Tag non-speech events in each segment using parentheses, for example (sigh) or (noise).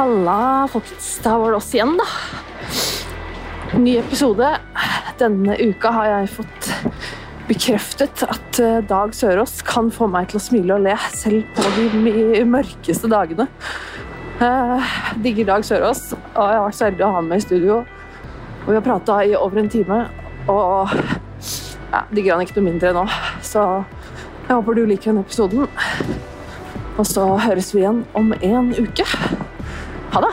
Halla, folkens. Da var det oss igjen, da. Ny episode. Denne uka har jeg fått bekreftet at eh, Dag Sørås kan få meg til å smile og le selv på de mørkeste dagene. Eh, digger Dag Sørås, og jeg har vært så heldig å ha ham med i studio. Og vi har prata i over en time, og ja, digger han ikke noe mindre nå. Så jeg håper du liker denne episoden. Og så høres vi igjen om en uke. Ha det!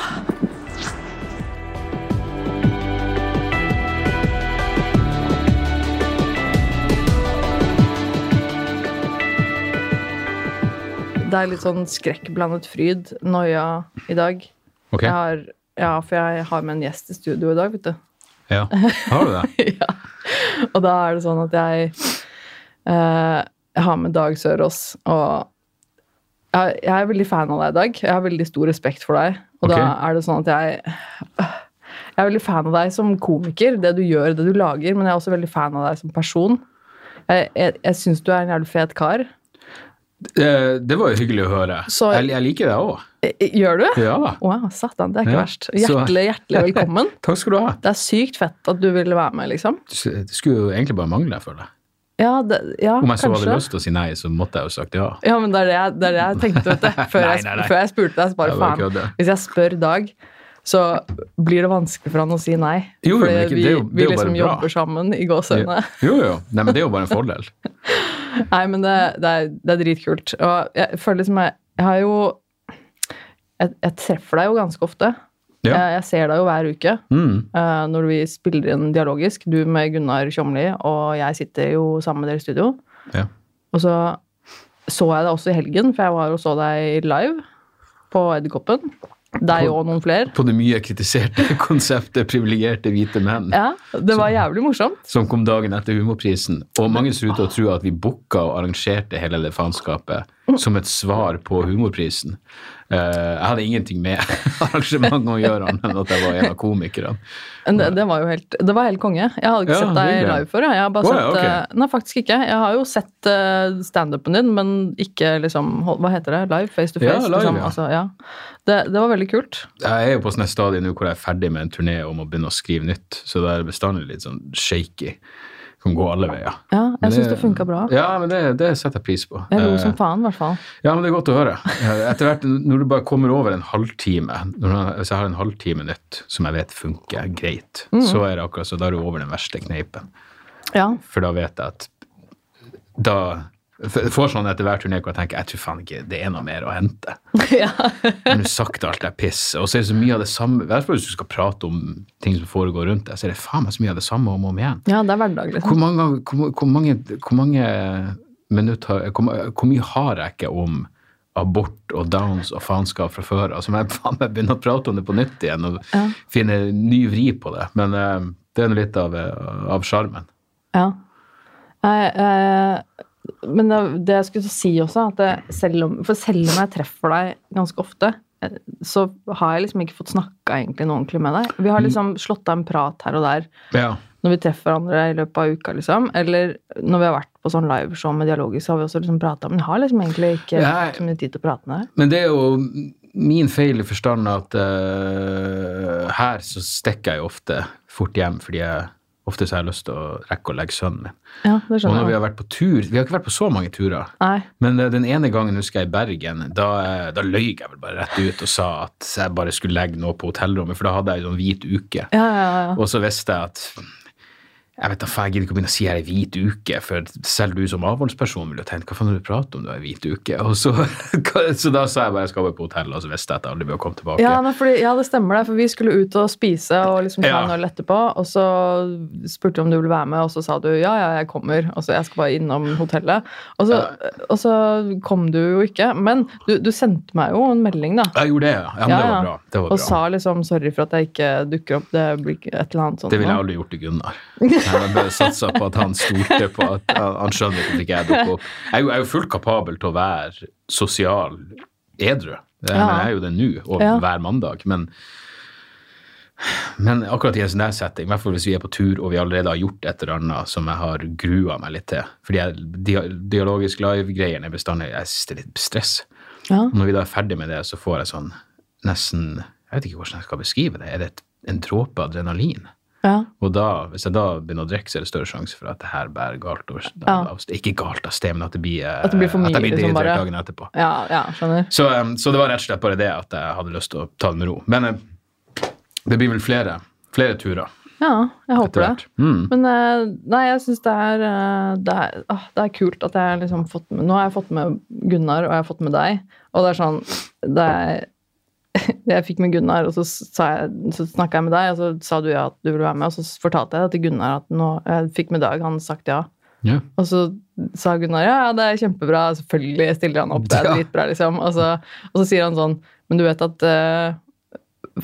Det er litt sånn skrekkblandet fryd, noia, i dag. Okay. Jeg har, ja, for jeg har med en gjest i studio i dag, vet du. ja. Har du det? (laughs) ja. Og da er det sånn at jeg eh, Jeg har med Dag Sørås, og jeg, jeg er veldig fan av deg, Dag. Jeg har veldig stor respekt for deg. Og da er det sånn at jeg Jeg er veldig fan av deg som komiker, det du gjør, det du lager, men jeg er også veldig fan av deg som person. Jeg, jeg, jeg syns du er en jævlig fet kar. Det, Det var jo hyggelig å høre. Så- Jeg, jeg liker deg òg. Gjør du? Ja. Wow, satan, det er ikke Ja, verst. Hjertelig, hjertelig velkommen. (laughs) Takk skal du ha. Det er sykt fett at du ville være med, liksom. Det skulle jo egentlig bare mangle, jeg føler. Ja, det, ja Om jeg så kanskje. hadde lyst til å si nei, så måtte jeg jo sagt ja. Ja, men det er det jeg, det er det jeg tenkte, vet du. (laughs) Før, Nei, jeg, nei, Jeg, før jeg spurte deg, bare faen. Hvis jeg spør Dag, så blir det vanskelig for han å si nei. Jo, jo, Fordi vi, det jo- vi liksom bare bra. jobber sammen i gåsehudene. Jo, jo. Nei, men det er jo bare en fordel. (laughs) Nei, men det, det, er, det er dritkult. Og jeg føler liksom jeg, jeg har jo jeg, jeg treffer deg jo ganske ofte. Ja. Jeg, jeg ser deg jo hver uke Mm. eh, når vi spiller inn dialogisk. Du med Gunnar Tjomli, og jeg sitter jo sammen med dere i studio. Ja. Og så så jeg deg også i helgen, for jeg var og så deg live på Edderkoppen. Deg og noen flere. På det mye kritiserte (laughs) konseptet privilegerte hvite menn, Ja, det var jævlig morsomt. som kom dagen etter humorprisen. Og mange ser ut til å tro at vi booka og arrangerte hele det faenskapet (laughs) som et svar på humorprisen. Eh, jeg hadde ingenting med (laughs) arrangementet å gjøre, annet enn at jeg var en av komikerne. Det, det var jo helt, det var helt konge. Jeg hadde ikke Ja, sett deg live før. Jeg, har bare oh, sett, ja, ok. eh, Nei, faktisk ikke. Jeg har jo sett uh, standupen din, men ikke liksom Hva heter det? Live? Face to Ja, face? live, liksom. ja. Altså, ja. Det, det var veldig kult. Jeg er jo på sånn et stadie nå hvor jeg er ferdig med en turné om å begynne å skrive nytt, så det er bestandig litt sånn shaky. Kan gå alle veier. Ja, jeg syns det funka bra. Ja, men det, det setter jeg pris på. Jeg lo Eh, som faen, i hvert fall. Ja, men det er godt å høre. Eh, Etter hvert, når du bare kommer over en halvtime, hvis jeg har en halvtime nytt som jeg vet funker greit, Mm. så er det akkurat så da er du over den verste kneipen. Ja. For da vet jeg at da får sånn etter hver turné hvor jeg tenker jeg tror faen ikke det er noe mer å hente. (laughs) ja. Når du sagt alt er piss, og så er det så mye av det samme I hvert fall hvis du skal prate om ting som foregår rundt deg, så er det faen meg så mye av det samme om og om igjen. ja, det er hverdag, liksom. Hvor mange, hvor, hvor mange, hvor mange minutter hvor, hvor mye har jeg ikke om abort og downs og faenskap fra før av, som jeg faen meg begynner å prate om det på nytt igjen og Ja. finne ny vri på det. Men uh, det er nå litt av eh, sjarmen. Ja. Jeg, eh, men det, jeg skulle si også, at det, selv om, for selv om jeg treffer deg ganske ofte, eh, så har jeg liksom ikke fått snakka egentlig noe ordentlig med deg. Vi har liksom slått av en prat her og der Ja. når vi treffer hverandre i løpet av uka, liksom. Eller når vi har vært på sånn liveshow med dialoger, så har vi også liksom prata, men jeg har liksom egentlig ikke Ja. så mye tid til å prate med deg. Men det er jo min feil i forstand at uh, her så stikker jeg ofte fort hjem fordi jeg ofte så har jeg lyst til å rekke å legge sønnen min. Ja, det Og når vi har vært på tur Vi har ikke vært på så mange turer. Nei. Men eh, den ene gangen husker jeg i Bergen, da, eh, da løy jeg vel bare rett ut og sa at jeg bare skulle legge noe på hotellrommet, for da hadde jeg en sånn hvit uke. Ja, ja, ja. Og så visste jeg at jeg vet da faen, jeg gidder ikke å begynne å si jeg er hvit uke, for selv du som avholdsperson ville jo tenkt hva faen er det du prater om du er hvit uke? Og så, (laughs) så da sa jeg bare jeg skal være på hotell, og så visste jeg at jeg aldri ville komme tilbake. Ja, nei, fordi, ja, det stemmer det. For vi skulle ut og spise og liksom ta Ja. en øl etterpå. Og så spurte du om du ville være med, og så sa du ja, ja, jeg kommer. Og så jeg skal bare innom hotellet. Og så, og så kom du jo ikke. Men du, du sendte meg jo en melding, da. Jeg gjorde det, ja. ja men det var bra. Det var Og bra. sa liksom sorry for at jeg ikke dukker opp. Det blir et eller annet sånt. Det ville jeg aldri gjort til Gunnar. (laughs) Jeg bare satsa på at han stolte på at han skjønner at ikke jeg dukker opp. Jeg er jo, fullt kapabel til å være sosial edru. Jeg, Ja. men jeg er jo det nå, og Ja. hver mandag. Men, men akkurat i en sånn der setting, i hvert fall hvis vi er på tur og vi allerede har gjort et eller annet som jeg har grua meg litt til Fordi jeg, dialogisk live-greiene er bestandig Jeg synes det er litt stress. Ja. Når vi da er ferdig med det, så får jeg sånn nesten Jeg vet ikke hvordan jeg skal beskrive det. Er det et, en dråpe adrenalin? Ja. Og da, hvis jeg da begynner å drikke, så er det større sjanse for at det her bærer galt over Ja. Ikke galt av sted, men at det blir, eh, At det blir for mye, at jeg blir liksom, bare. dagen etterpå. ja, ja, skjønner. Så, um, så det var rett og slett bare det at jeg hadde lyst til å ta det med ro. Men eh, det blir vel flere, flere turer Ja, jeg håper det. Mm. Men eh, nei, jeg syns det eh, det ah, det er kult at jeg liksom fått med Nå har jeg fått med Gunnar, og jeg har fått med deg. Og det er sånn det er, (laughs) Jeg fikk med Gunnar, og så, sa jeg, så snakka jeg med deg, og så sa du ja at du ville være med, og så fortalte jeg det til Gunnar at nå, jeg fikk med Dag, han sagt ja. Ja. Og så sa Gunnar ja, det er kjempebra, selvfølgelig stiller han opp, det er (laughs) dritbra, liksom. Og så, og så sier han sånn, men du vet at uh,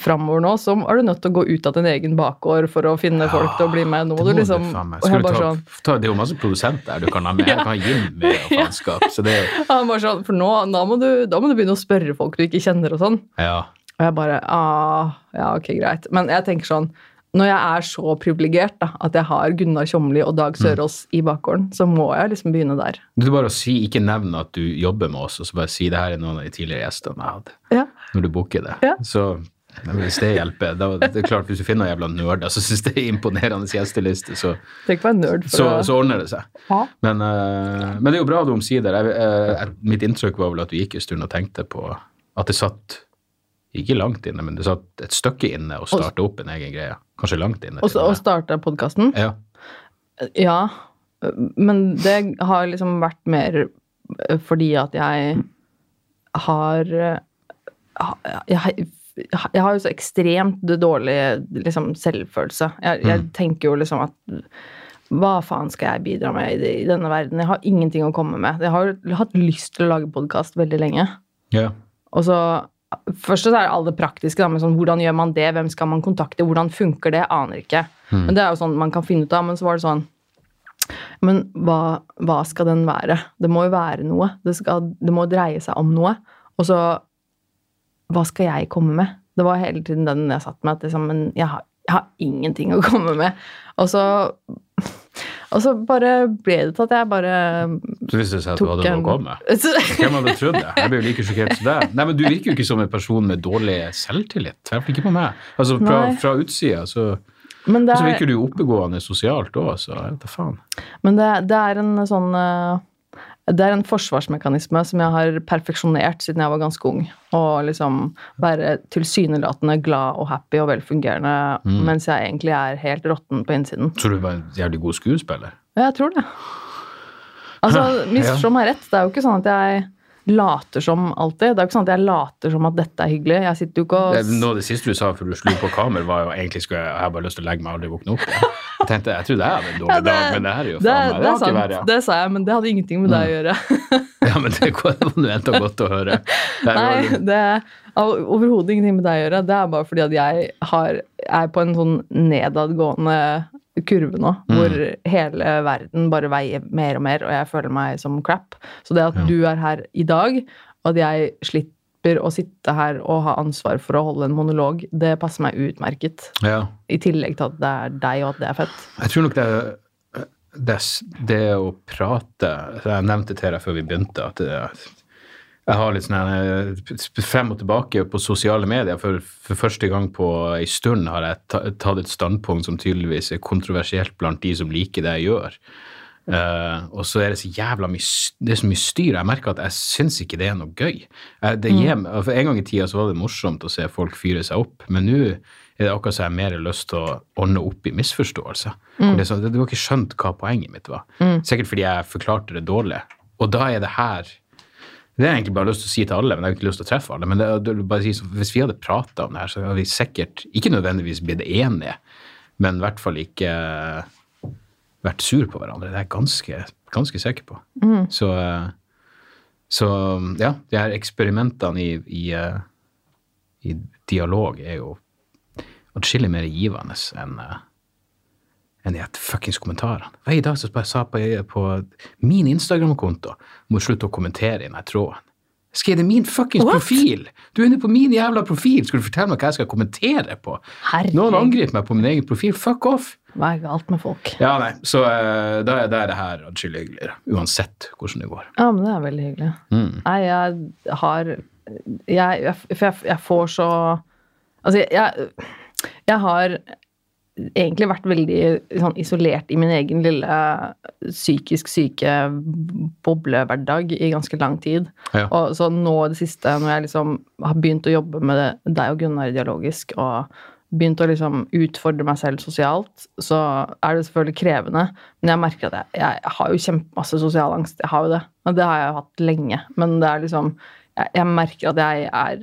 framover nå så er du nødt til å gå ut av din egen bakgård for å finne folk til å bli med. Nå må du liksom. Og jeg bare ta, sånn ta, det er jo masse produsenter du kan ha med. (laughs) Jeg kan ha med og (laughs) faenskap. Så det er (laughs) Han bare sånn, For nå da må, du, da må du begynne å spørre folk du ikke kjenner og sånn. Ja. Og jeg bare ah, Ja, ok, greit. Men jeg tenker sånn Når jeg er så privilegert at jeg har Gunnar Tjomli og Mm. Dag Sørås i bakgården, så må jeg liksom begynne der. Er bare å si, ikke nevne at du jobber med oss, og så bare si det her er noen av de tidligere gjestene jeg hadde. Ja. Når du booker det. Ja. Så men hvis det hjelper da, det er klart Hvis du finner jævla nerder som syns det er imponerende gjesteliste, så, så, så ordner det seg. Ja. Men, uh, men det er jo bra du omsider. Jeg, uh, mitt inntrykk var vel at du gikk en stund og tenkte på at det satt ikke langt inne, men det satt et stykke inne å starte opp en egen greie. Kanskje langt inne. Og til så- og starte podkasten. Ja. Ja, men det har liksom vært mer eh, fordi at jeg har ha- jeg, jeg har jo så ekstremt dårlig liksom, selvfølelse. Jeg, jeg tenker jo liksom at hva faen skal jeg bidra med i, i denne verden? Jeg har ingenting å komme med. Jeg har jo hatt lyst til å lage podkast veldig lenge. Yeah. Og så Først så er det alt det praktiske. Da, sånn, hvordan gjør man det? Hvem skal man kontakte? Hvordan funker det? Aner ikke. Men det er jo sånn man kan finne ut av. Men så var det sånn Men hva, hva skal den være? Det må jo være noe. Det, skal, det må dreie seg om noe. Og så Hva skal jeg komme med? Det var hele tiden den jeg satt med. At liksom, men jeg har, jeg har ingenting å komme med. Og så og så bare ble det til at jeg bare Så viste det seg at du hadde noe å komme med. (laughs) Hvem hadde trodd det? Jeg ble jo like sjokkert som deg. Nei, men Du virker jo ikke som en person med dårlig selvtillit. I hvert fall ikke på meg. Altså, Fra, fra utsida så, Men det så er, virker du jo oppegående sosialt òg, så jeg vet da faen. Men det, det er en sånn eh, Det er en forsvarsmekanisme som jeg har perfeksjonert siden jeg var ganske ung. Å liksom være tilsynelatende glad og happy og velfungerende, Mm. mens jeg egentlig er helt råtten på innsiden. Tror du var en jævlig god skuespiller? Ja, jeg tror det. Altså, (laughs) misforstå meg rett. Det er jo ikke sånn at jeg later som alltid. Det er jo ikke sånn at jeg later som at dette er hyggelig. Jeg sitter jo ikke Det, og noe av det siste du sa før du slo på kamera, var jo egentlig skulle jeg, jeg har bare lyst til å legge meg og aldri våkne opp igjen. Jeg tenkte, jeg trodde jeg hadde en dårlig Ja, det- dag, men det her er jo det, faen er- meg det det, ikke sant, verre. det sa jeg, men det hadde ingenting med deg å gjøre. (laughs) Ja, men det var det nå enda godt å høre. Det er Nei, det har overhodet ingenting med deg å gjøre. Det er bare fordi at jeg har, er på en sånn nedadgående kurve nå, Mm. hvor hele verden bare veier mer og mer, og jeg føler meg som crap. Så det at Ja. du er her i dag, og at jeg slipper å sitte her og ha ansvar for å holde en monolog, det passer meg utmerket. ja. I tillegg til at det er deg, og at det er fett. Jeg tror nok det, det, det å prate Jeg nevnte til deg før vi begynte at det, jeg har litt sånn eh, frem og tilbake på sosiale medier. For, for første gang på ei stund har jeg tatt et standpunkt som tydeligvis er kontroversielt blant de som liker det jeg gjør. Uh, og så er det så jævla mye det er så mye styr. Jeg merker at jeg syns ikke det er noe gøy. Jeg, det meg- for En gang i tida så var det morsomt å se folk fyre seg opp, men nå er det akkurat så jeg har mer lyst til å ordne opp i misforståelser. Mm. Det er sånn, du har ikke skjønt hva poenget mitt var. Sikkert fordi jeg forklarte det dårlig. Og da er det her Det har jeg egentlig bare lyst til å si til alle, men jeg har ikke lyst til å treffe alle. Men det, det, bare si, hvis vi hadde prata om det her, så hadde vi sikkert ikke nødvendigvis blitt enige, men i hvert fall ikke vært sur på hverandre. Det er jeg ganske, ganske sikker på. Så, eh, så ja, de her eksperimentene i, i, eh, i dialog er jo atskillig mer givende enn eh, i et fuckings kommentarene. Hva I dag så bare sa på, på min Instagram-konto må slutte å kommentere i den tråden. Skrev det min fuckings What? profil? Du er inne på min jævla profil! Skal du fortelle meg hva jeg skal kommentere på? Herregud. Noen angriper meg på min egen profil. Fuck off! Hva er galt med folk? Ja, nei, så uh, da, er- da er det her atskillig hyggeligere. Uansett hvordan det går. Ja, men det er veldig hyggelig. Mm. Nei, jeg har jeg, jeg, jeg, jeg får så Altså, jeg, jeg, jeg har egentlig vært veldig sånn, isolert i min egen lille psykisk syke boblehverdag i ganske lang tid. Ja. Og så nå i det siste, når jeg liksom har begynt å jobbe med deg og Gunnar dialogisk, og begynt å liksom utfordre meg selv sosialt, så er det selvfølgelig krevende. Men jeg merker at jeg, jeg har jo kjempemasse sosial angst. Jeg har jo det. Og det har jeg jo hatt lenge. Men det er liksom Jeg, jeg merker at jeg er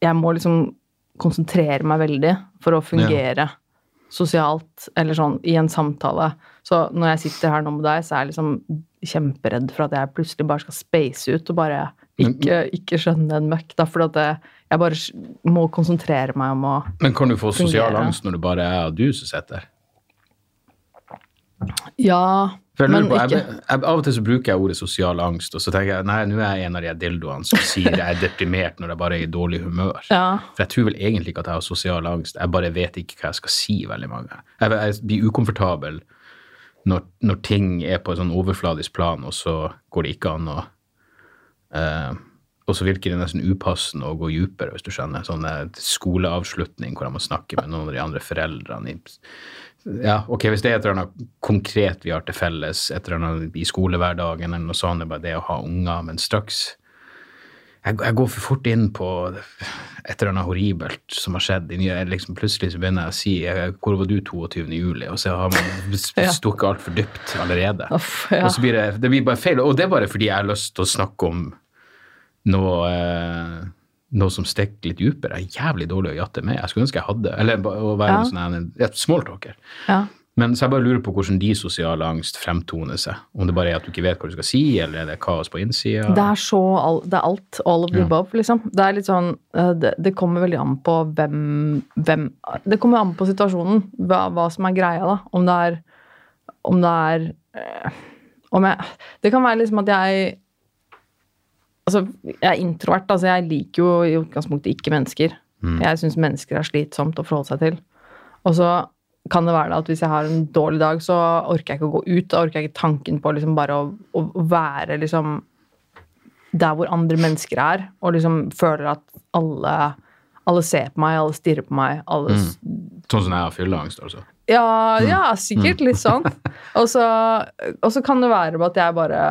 Jeg må liksom konsentrere meg veldig for å fungere sosialt, eller sånn, i en samtale. Så når jeg sitter her nå med deg, så er jeg liksom kjemperedd for at jeg plutselig bare skal space ut og bare ikke, ikke skjønne en møkk. Da, for at jeg, bare må konsentrere meg om å Men kan du få sosial angst når det bare er du som sitter? Ja, men på, jeg, ikke jeg, Av og til så bruker jeg ordet sosial angst, og så tenker jeg nei, nå er jeg en av de dildoene som sier jeg er deprimert når jeg bare er i dårlig humør. Ja. For jeg tror vel egentlig ikke at jeg har sosial angst, jeg bare vet ikke hva jeg skal si veldig mange. Jeg, jeg blir ukomfortabel når, når ting er på et sånn overfladisk plan, og så går det ikke an å uh, Og så virker det nesten upassende å gå dypere, hvis du skjønner. Sånn eh, skoleavslutning hvor jeg må snakke med noen av de andre foreldrene. i ja, ok, Hvis det er et eller annet konkret vi har til felles, et eller annet i skolehverdagen, eller noe sånt, det er bare det å ha unger, men straks jeg, jeg går for fort inn på et eller annet horribelt som har skjedd. Jeg liksom, plutselig så begynner jeg å si jeg, 'Hvor var du 22. juli?' Og så har man (laughs) stukket altfor dypt allerede. Off, ja. Og så blir det, det blir bare feil. Og det er bare fordi jeg har lyst til å snakke om noe, eh, noe som stikker litt dypere. Er jævlig dårlig å jatte med. Jeg skulle ønske jeg hadde. Eller å være Ja. en sånn en- ja, smalltalker. ja. Men så jeg bare lurer på hvordan de sosiale angst fremtoner seg. Om det bare er at du ikke vet hva du skal si, eller er det kaos på innsida? Det er så all, Det er alt. All of the Ja. above, liksom. Det er litt sånn eh, Det, det kommer veldig an på hvem, hvem Det kommer an på situasjonen, hva, hva som er greia, da. Om det er Om det er eh, Om jeg Det kan være liksom at jeg Altså, jeg er introvert, altså jeg liker jo i utgangspunktet ikke mennesker. Jeg syns mennesker er slitsomt å forholde seg til. Og så kan det være da at hvis jeg har en dårlig dag, så orker jeg ikke å gå ut. Da orker jeg ikke tanken på liksom bare å, å være liksom der hvor andre mennesker er, og liksom føler at alle, alle ser på meg, alle stirrer på meg. Alle, mm. Sånn som jeg har fylleangst, altså. ja, ja, sikkert litt sånn. (laughs) Og så kan det være at jeg bare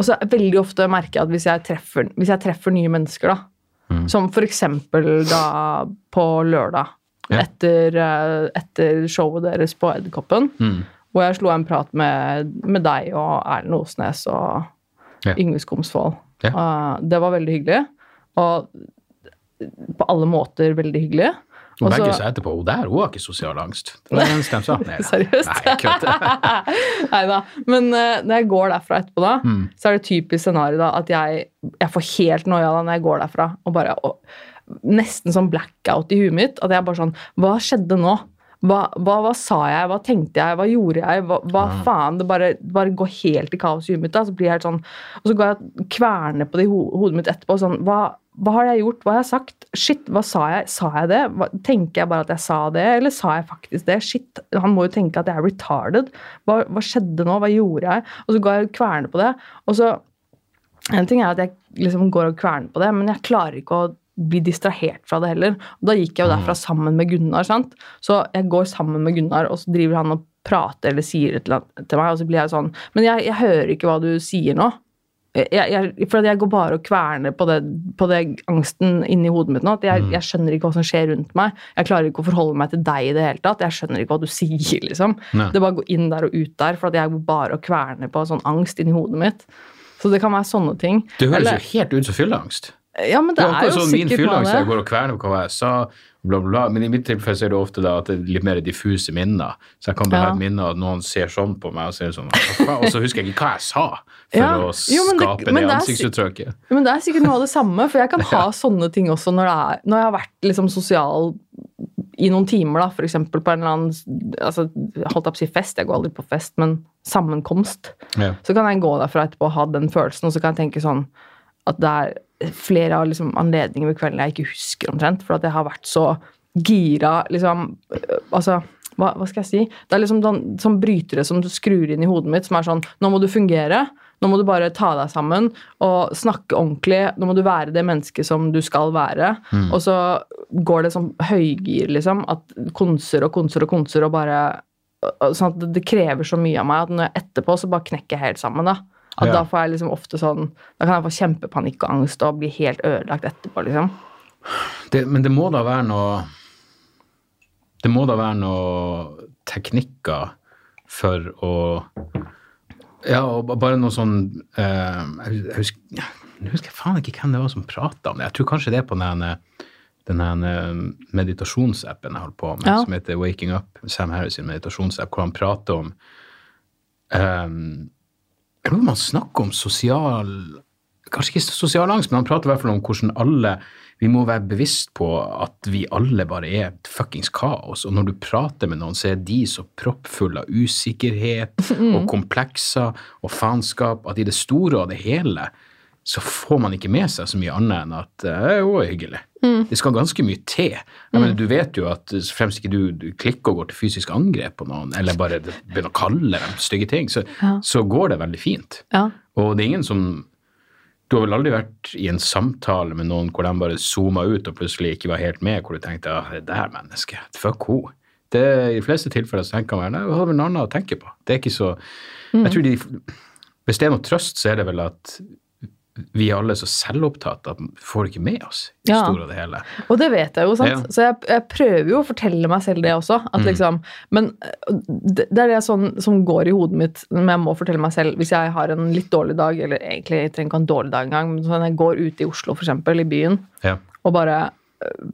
Og så veldig ofte merker jeg at hvis jeg treffer, hvis jeg treffer nye mennesker, da, som for eksempel da på lørdag, Ja. etter, eh, etter showet deres på Edderkoppen, Mm. hvor jeg slo en prat med, med deg og Erlend Osnes og Ja. Yngve Skomsvold. Ja. Uh, det var veldig hyggelig. Og på alle måter veldig hyggelig. Og begge sa etterpå hun der, hun har ikke sosial angst. Det var det eneste de sa. (laughs) Nei. Seriøst? Nei, kødder. (laughs) Nei da. Men uh, når jeg går derfra etterpå, da, Mm. så er det typisk scenario da, at jeg, jeg får helt noia da når jeg går derfra. Og bare og, Nesten sånn blackout i huet mitt. At jeg bare sånn Hva skjedde nå? Hva, hva, hva sa jeg? Hva tenkte jeg? Hva gjorde jeg? Hva, hva faen? Det bare, bare går helt i kaos i huet mitt. da, så blir jeg helt sånn, Og så går jeg og kverner på det i ho hodet mitt etterpå. sånn, hva, hva har jeg gjort? Hva har jeg sagt? Shit, hva sa jeg? Sa jeg det? Hva, tenker jeg bare at jeg sa det, eller sa jeg faktisk det? Shit, han må jo tenke at jeg er retarded. Hva, hva skjedde nå? Hva gjorde jeg? Og så går jeg og kverner på det. Og så En ting er at jeg liksom går og kverner på det, men jeg klarer ikke å bli distrahert fra det heller. Og da gikk jeg jo derfra sammen med Gunnar. sant? Så jeg går sammen med Gunnar, og så driver han og prater eller sier et eller annet til meg, og så blir jeg sånn Men jeg, jeg hører ikke hva du sier nå. Jeg, jeg, for jeg går bare og kverner på det, på det angsten inni hodet mitt nå. at jeg, jeg skjønner ikke hva som skjer rundt meg. Jeg klarer ikke å forholde meg til deg i det hele tatt. Jeg skjønner ikke hva du sier, liksom. Nei. Det bare går inn der og ut der, for at jeg går bare og kverner på sånn angst inni hodet mitt. Så det kan være sånne ting. Det høres Eller- jo helt ut som fylleangst. Ja, men Det det er er jo sånn sikkert noe av fylleangst. Jeg går og kverner på hva jeg sa, bla, bla. Men i mitt tilfelle så er det ofte da at det er litt mer diffuse minner. Så jeg kan bare Ja. ha et minne av at noen ser sånn på meg, og, ser sånn, og så husker jeg ikke hva jeg sa for Ja. å Jo, det- skape det, men det er ansiktsuttrykket. Men det er sikkert noe av det samme, for jeg kan (laughs) ha sånne ting også når, er, når jeg har vært liksom sosial i noen timer, da, eksempel på en eller annen altså, holdt jeg på å si fest, jeg går aldri på fest, men sammenkomst. Ja. Så kan jeg gå derfra etterpå og ha den følelsen, og så kan jeg tenke sånn at det er flere av liksom, anledninger ved kvelden jeg ikke husker omtrent, for at jeg har vært så gira, liksom øh, Altså, hva, hva skal jeg si? Det er liksom den, sånn brytere som du skrur inn i hodet mitt, som er sånn Nå må du fungere. Nå må du bare ta deg sammen og snakke ordentlig. Nå må du være det mennesket som du skal være. Mm. Og så går det sånn høygir, liksom. At konser og konser og konser og bare Sånn at det krever så mye av meg at når jeg etterpå så bare knekker jeg helt sammen. da. At Ja. Da får jeg liksom ofte sånn Da kan jeg få kjempepanikk og angst og bli helt ødelagt etterpå, liksom. Det, men det må da være noe Det må da være noe teknikker for å Ja, og bare noe sånn eh, Jeg hus- jeg husker, jeg husker faen ikke hvem det var som prata om det. Jeg tror kanskje det er på den denne den ene meditasjonsappen jeg holder på med, Ja. som heter Waking Up, Sam Harris sin meditasjonsapp, hvor han prater om um, Jeg lurer på om han snakker om sosial Kanskje ikke sosial angst, men han prater i hvert fall om hvordan alle Vi må være bevisst på at vi alle bare er et fuckings kaos. Og når du prater med noen, så er de så proppfulle av usikkerhet (laughs) og komplekser og faenskap at i det store og det hele så får man ikke med seg så mye annet enn at eh, det er jo hyggelig. Det skal ganske mye til. Jeg mener, du vet jo at fremst ikke du, du klikker og går til fysisk angrep på noen, eller bare begynner å kalle dem stygge ting, så, så går det veldig fint. Ja. Og det er ingen som Du har vel aldri vært i en samtale med noen hvor de bare zooma ut og plutselig ikke var helt med, hvor du tenkte ja, det der mennesket, fuck ho. Det, I de fleste tilfeller så tenker man nei, hva har vel noe annet å tenke på. Det er ikke så Jeg tror de Hvis det er noe trøst, så er det vel at vi er alle så selvopptatt at vi får ikke med oss i Ja. store og det hele. Og det vet jeg jo, sant. Ja. Mm. Så jeg, jeg prøver jo å fortelle meg selv det også. At liksom, men det, det er det sånn som går i hodet mitt når jeg må fortelle meg selv hvis jeg har en litt dårlig dag, eller egentlig jeg trenger ikke ha en dårlig dag engang, men sånn jeg går ut i Oslo, eksempel, i byen, Ja. og bare øh,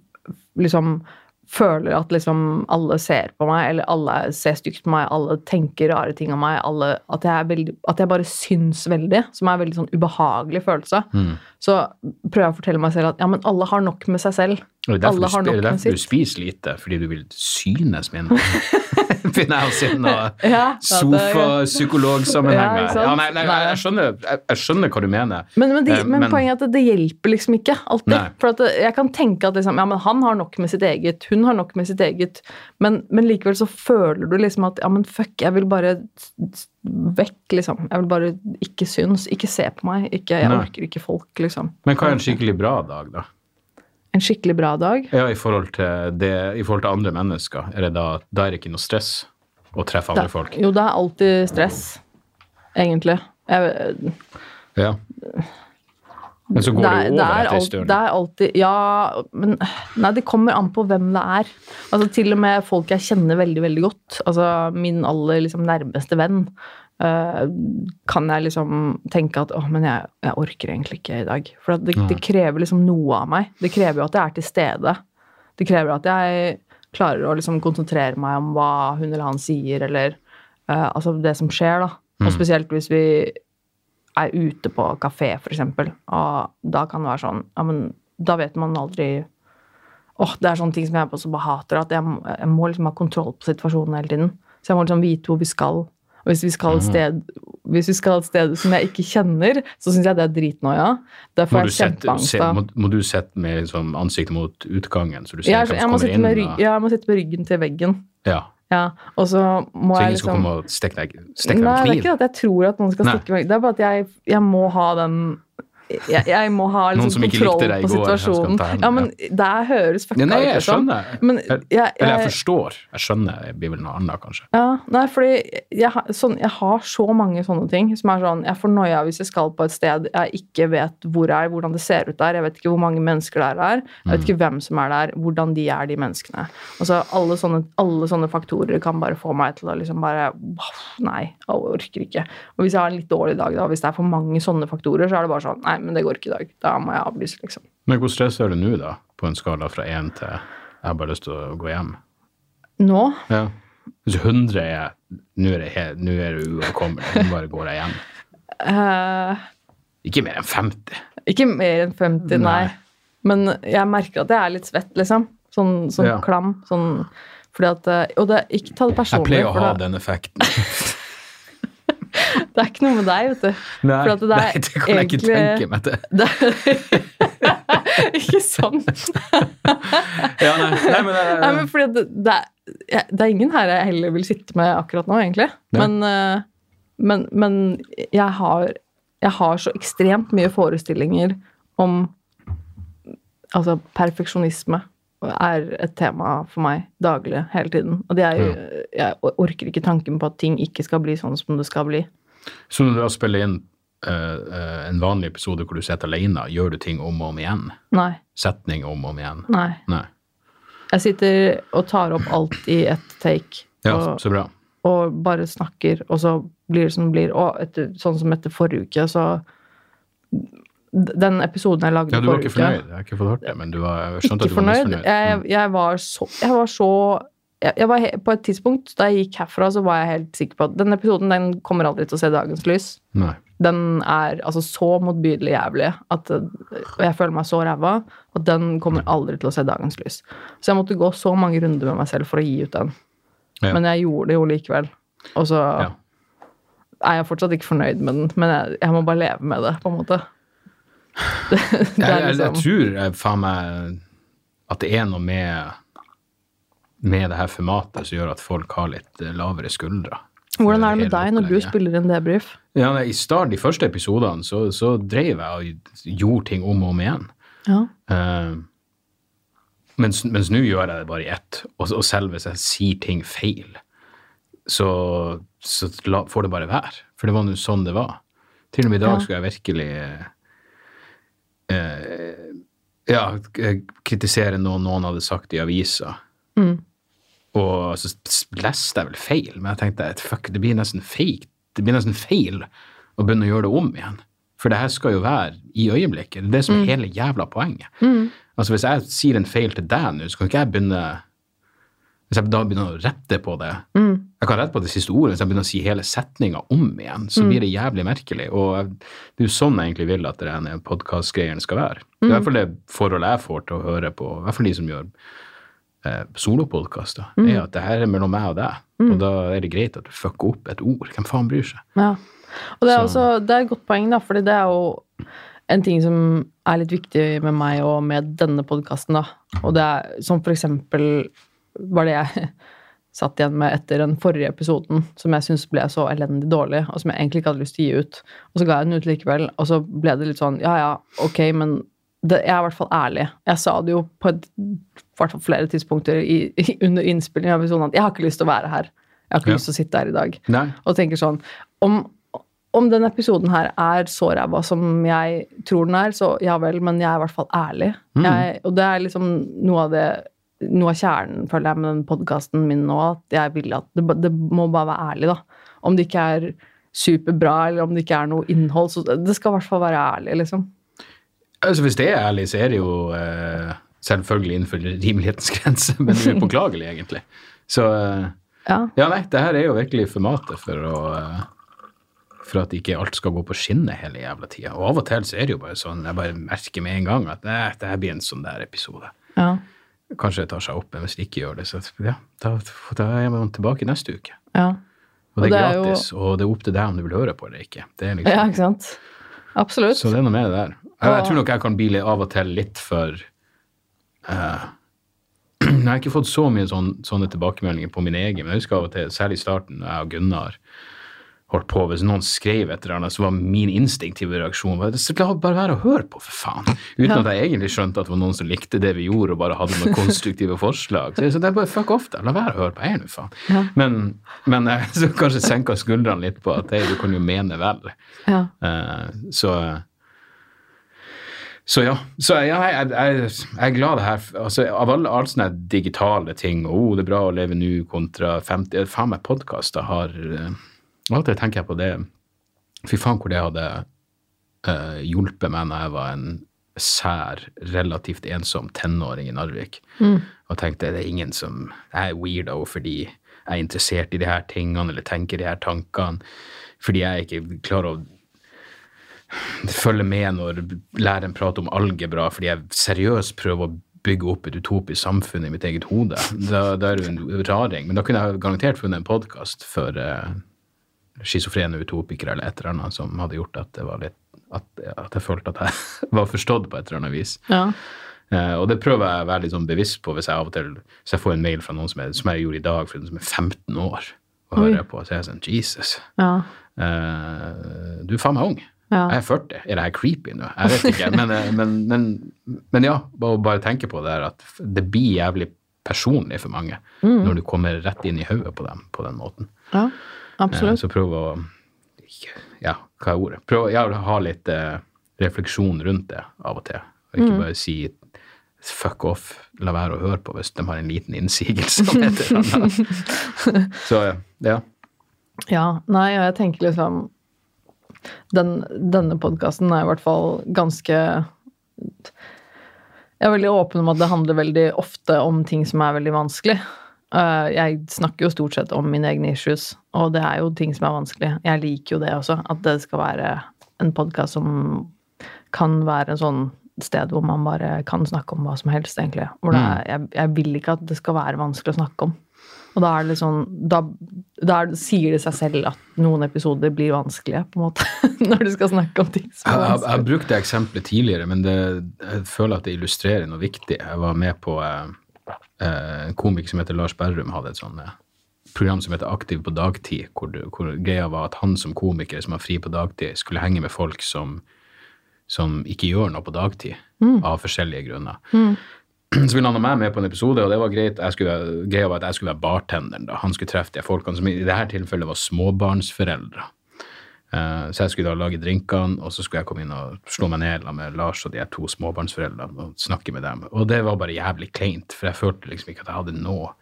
liksom føler at liksom alle ser på meg, eller alle ser stygt på meg, alle tenker rare ting om meg, alle, at, jeg veldig, at jeg bare syns veldig, som er en veldig sånn ubehagelig følelse. Mm. Så prøver jeg å fortelle meg selv at ja, men alle har nok med seg selv. Og det er derfor, Alle har nok med sitt. du spiser lite, fordi du vil synes mindre. Begynner jeg å si noe Ja, ja, det- sofa-psykologsammenheng Ja? Ja, nei, nei, Nei. jeg, skjønner, jeg, jeg skjønner hva du mener. Men, men, de, Eh, men, men- poenget er at det hjelper liksom ikke alltid. Nei. For at jeg kan tenke at liksom, ja, men han har nok med sitt eget, hun har nok med sitt eget, men, men likevel så føler du liksom at ja, men fuck, jeg vil bare vekk, liksom. Jeg vil bare ikke synes, ikke se på meg, ikke, jeg orker ikke folk, liksom. Men hva er en skikkelig bra dag, da? En skikkelig bra dag. Ja, i forhold til, det, i forhold til andre mennesker, er det da, da er det ikke noe stress å treffe andre da, folk? Jo, det er alltid stress, egentlig. Jeg, Ja. Men så går det, er- jo over er etter en stund. Det er alltid Ja, men Nei, det kommer an på hvem det er. Altså Til og med folk jeg kjenner veldig, veldig godt. Altså min aller liksom, nærmeste venn. Eh, kan jeg liksom tenke at åh, men jeg, jeg orker egentlig ikke i dag. For det, det krever liksom noe av meg. Det krever jo at jeg er til stede. Det krever at jeg klarer å liksom konsentrere meg om hva hun eller han sier, eller uh, altså det som skjer, da. Og spesielt hvis vi er ute på kafé, eksempel, og da kan det være sånn Ja, men da vet man aldri Åh, det er sånne ting som jeg også bare hater, at jeg, jeg må liksom ha kontroll på situasjonen hele tiden. Så jeg må liksom vite hvor vi skal. Og hvis vi skal et sted, hvis vi skal et sted som jeg ikke kjenner, så syns jeg det er dritnoia. Derfor er jeg kjempeangst må, må du sette med liksom, ansiktet mot utgangen, så du ser Jeg, hvem jeg, som kommer inn? rygg, og- ja, jeg må sitte med ryggen til veggen. ja. Ja, og så må Så jeg ingen skal liksom kommer og stikke deg, stikke deg Nei, det er ikke at jeg tror at noen skal stikke meg. Det er bare at jeg, jeg må ha den jeg, jeg må ha liksom kontroll på går, situasjonen. ta Ja, men det høres fucka ut. nei, jeg liksom. skjønner. Men Jeg- jeg, Eller jeg forstår. Jeg skjønner. Det blir vel noe annet, kanskje. ja, nei, fordi sånn, jeg har så mange sånne ting som er sånn Jeg får noia hvis jeg skal på et sted jeg ikke vet hvor er, hvordan det ser ut der. Jeg vet ikke hvor mange mennesker der er. Jeg vet ikke hvem som er der, hvordan de er, de menneskene. Altså, alle, sånne, alle sånne faktorer kan bare få meg til å liksom bare Nei, jeg orker ikke. Og hvis jeg har en litt dårlig dag, da, hvis det er for mange sånne faktorer, så er det bare sånn Nei, men det går ikke i dag. Da må jeg avlyse, liksom. Men hvor stressa er du nå, da? På en skala fra én til jeg har bare lyst til å gå hjem? Nå Ja. Hvis 100 er Nå er det, helt- nå er det uoverkommelig. Nå bare går jeg hjem. Uh, Ikke mer enn 50. Ikke mer enn 50, nei. Nei. Men jeg merker at jeg er litt svett, liksom. Sånn, sånn Ja. klam. Sånn, fordi at, eh, og det, ikke ta det personlig. Jeg pleier å ha det, den effekten. (laughs) det er ikke noe med deg, vet du. Nei, det nei, det kan jeg ikke tenke meg til. (laughs) Ikke sånn. Ja, nei, nei, men, det- Nei, men fordi det, det, er, det er ingen her jeg heller vil sitte med akkurat nå, egentlig. Men, eh, men, men jeg har Jeg har så ekstremt mye forestillinger om Altså, perfeksjonisme er et tema for meg daglig, hele tiden. Og det er jo Jeg orker ikke tanken på at ting ikke skal bli sånn som det skal bli. Så når du da spiller inn eh, en vanlig episode hvor du sitter alene, gjør du ting om og om igjen? Nei. Setning om og om igjen? Nei. Nei. Jeg sitter og tar opp alt i ett take. Ja, og, så bra. og bare snakker, og så blir det som det blir. Og etter, sånn som etter forrige uke, så Den episoden jeg lagde Ja, du var ikke fornøyd? Jeg har ikke fått hørt det, men du var, jeg skjønte at du var fornøyd. misfornøyd. Jeg, Mm. jeg var så Jeg var så jeg, var På et tidspunkt da jeg gikk herfra, så var jeg helt sikker på at den episoden den kommer aldri til å se dagens lys. Nei. Den er altså så motbydelig jævlig at og jeg føler meg så ræva at den kommer aldri til å se dagens lys. Så jeg måtte gå så mange runder med meg selv for å gi ut den. Ja. Men jeg gjorde det jo likevel. Og så Ja. er jeg fortsatt ikke fornøyd med den, men jeg, jeg må bare leve med det, på en måte. (laughs) Det, liksom... Jeg, jeg, jeg liksom tror jeg, faen meg at det er noe med med det her formatet som gjør at folk har litt eh, lavere skuldre. Hvordan er det med deg når du spiller en debrief? Ja, I start, de første episodene så, så drev jeg og gjorde ting om og om igjen. Ja. Uh, mens nå gjør jeg det bare i ett. Og, og selv hvis jeg sier ting feil, så, så la, får det bare være. For det var nå sånn det var. Til og med i dag Ja. skulle jeg virkelig eh, ja, k- kritisere noe noen hadde sagt i avisa. Mm. Og så leste jeg vel feil, men jeg tenkte at fuck, det blir nesten fake. Det blir nesten feil å begynne å gjøre det om igjen. For det her skal jo være i øyeblikket. Det er det som er hele jævla poenget. Altså Hvis jeg sier en feil til deg nå, så kan ikke jeg begynne Hvis jeg da begynner å rette på det Jeg kan rette på det siste ordet, hvis jeg begynner å si hele setninga om igjen, så blir det jævlig merkelig. Og det er jo sånn jeg egentlig vil at denne podkastgreiene skal være. Det er i hvert fall det forholdet jeg får til å høre på, i hvert fall de som gjør eh, solopodkaster, er at det her er mellom meg og deg. Og da er det greit at du fucker opp et ord. Hvem faen bryr seg? Ja. Og det er, også, det er et godt poeng, da, fordi det er jo en ting som er litt viktig med meg og med denne podkasten, da. Og det er som for eksempel var det jeg (laughs) satt igjen med etter den forrige episoden, som jeg syntes ble så elendig dårlig, og som jeg egentlig ikke hadde lyst til å gi ut. Og så ga jeg den ut likevel, og så ble det litt sånn ja ja, ok, men det, jeg er i hvert fall ærlig. Jeg sa det jo på et, hvert fall flere tidspunkter i, (laughs) i, under innspillingen av episoden at jeg har ikke lyst til å være her. Jeg har ikke Ja. lyst til å sitte her i dag Nei. og tenker sånn om, om den episoden her er så ræva som jeg tror den er, så ja vel, men jeg er i hvert fall ærlig. Jeg, og det er liksom noe av det noe av kjernen, føler jeg, med den podkasten min nå, at jeg vil at det, det må bare være ærlig, da. Om det ikke er superbra, eller om det ikke er noe innhold, så det skal i hvert fall være ærlig, liksom. Altså Hvis det er ærlig, så er det jo eh, selvfølgelig innenfor rimelighetens grense, (laughs) men det er upåklagelig, egentlig. Så eh, Ja. ja, nei, det her er jo virkelig formatet for å eh, for at ikke alt skal gå på skinner hele jævla tida. Og av og til så er det jo bare sånn, jeg bare merker med en gang at nei, det her blir en sånn der episode. Ja. Kanskje det tar seg opp, men hvis det ikke gjør det, så ja, da, da er man tilbake neste uke. ja. Og det Og det er jo- gratis, og det er opp til deg om du vil høre på det eller ikke. Det liksom, ja, ikke sant? Absolutt. Så det er noe med det der. Jeg, jeg tror nok jeg kan bli av og til litt for uh, (clears throat) Jeg har ikke fått så mye sånn, sånne tilbakemeldinger på min egen, men jeg husker av og til, særlig i starten, jeg og Gunnar holdt på, hvis noen skrev et eller annet, så var min instinktive reaksjon var, så la bare være å høre på, for faen. Uten Ja. at jeg egentlig skjønte at det var noen som likte det vi gjorde, og bare hadde noen konstruktive (laughs) forslag. Så, så det er bare fuck off, da. La være å høre på jeg nå, faen. Ja. Men, men jeg (laughs) så kanskje senka skuldrene litt på at hey, du kan jo mene vel. Ja. Uh, så så ja. Så ja, jeg, jeg, jeg er glad det her altså, Av alle, alle sånne digitale ting oh, det er bra å leve nå kontra 50 Faen meg podkaster har uh, Av og til tenker jeg på det Fy faen hvor det hadde uh, hjulpet meg når jeg var en sær, relativt ensom tenåring i Narvik. Og tenkte det er ingen som Jeg er weirdo fordi jeg er interessert i de her tingene eller tenker de her tankene. Fordi jeg ikke klarer å følge med når læreren prater om algebra, fordi jeg seriøst prøver å bygge opp et utopisk samfunn i mitt eget hode. Da, da er det en raring. Men da kunne jeg garantert funnet en podkast for uh, schizofrene utopikere eller et eller annet som hadde gjort at, det var litt, at, at jeg følte at jeg (laughs) var forstått på et eller annet vis. Ja. Uh, og det prøver jeg å være litt sånn bevisst på hvis jeg av og til hvis jeg får en mail fra noen som, er, som jeg gjorde i dag, for noen som er 15 år, og Oi. hører jeg på, så er jeg sånn Jesus. ja. Uh, du er faen meg ung. Ja. Jeg er 40. Er det her creepy nå? Jeg vet ikke. Men, eh, men, men, men ja, bare, bare tenke på det her at det blir jævlig personlig for mange Mm. når du kommer rett inn i hodet på dem på den måten. ja. Eh, Absolutt. Så prøv å Ja, hva er ordet? Prøv å ha litt eh, refleksjon rundt det av og til. Og Mm. ikke bare si fuck off, la være å høre på hvis de har en liten innsigelse om et eller annet. (laughs) Så ja. Ja, nei, og jeg tenker liksom den, Denne podkasten er i hvert fall ganske Jeg er veldig åpen om at det handler veldig ofte om ting som er veldig vanskelig. Eh, jeg snakker jo stort sett om mine egne issues, og det er jo ting som er vanskelig. Jeg liker jo det også, at det skal være en podkast som kan være en sånn sted hvor man bare kan snakke om hva som helst, egentlig. Er, jeg, jeg vil ikke at det skal være vanskelig å snakke om. Og da er det sånn Da, da er, sier det seg selv at noen episoder blir vanskelige, på en måte. (laughs) Når du skal snakke om ting som Jeg, vanskelig. jeg, har brukt det eksempelet tidligere, men det, jeg føler at det illustrerer noe viktig. Jeg var med på eh, en komiker som heter Lars Berrum, hadde et sånt eh, program som heter Aktiv på dagtid, hvor, du, hvor greia var at han som komiker som har fri på dagtid, skulle henge med folk som, som ikke gjør noe på dagtid, av forskjellige grunner. Så ville han ha meg med på en episode, og det var greit. Jeg skulle, greia var at jeg skulle være bartenderen. da. Han skulle treffe de folkene som i dette tilfellet var småbarnsforeldre. Eh, Så jeg skulle da lage drinkene, og så skulle jeg komme inn og slå meg ned med Lars og de to småbarnsforeldrene og snakke med dem. Og det var bare jævlig kleint, for jeg følte liksom ikke at jeg hadde noe.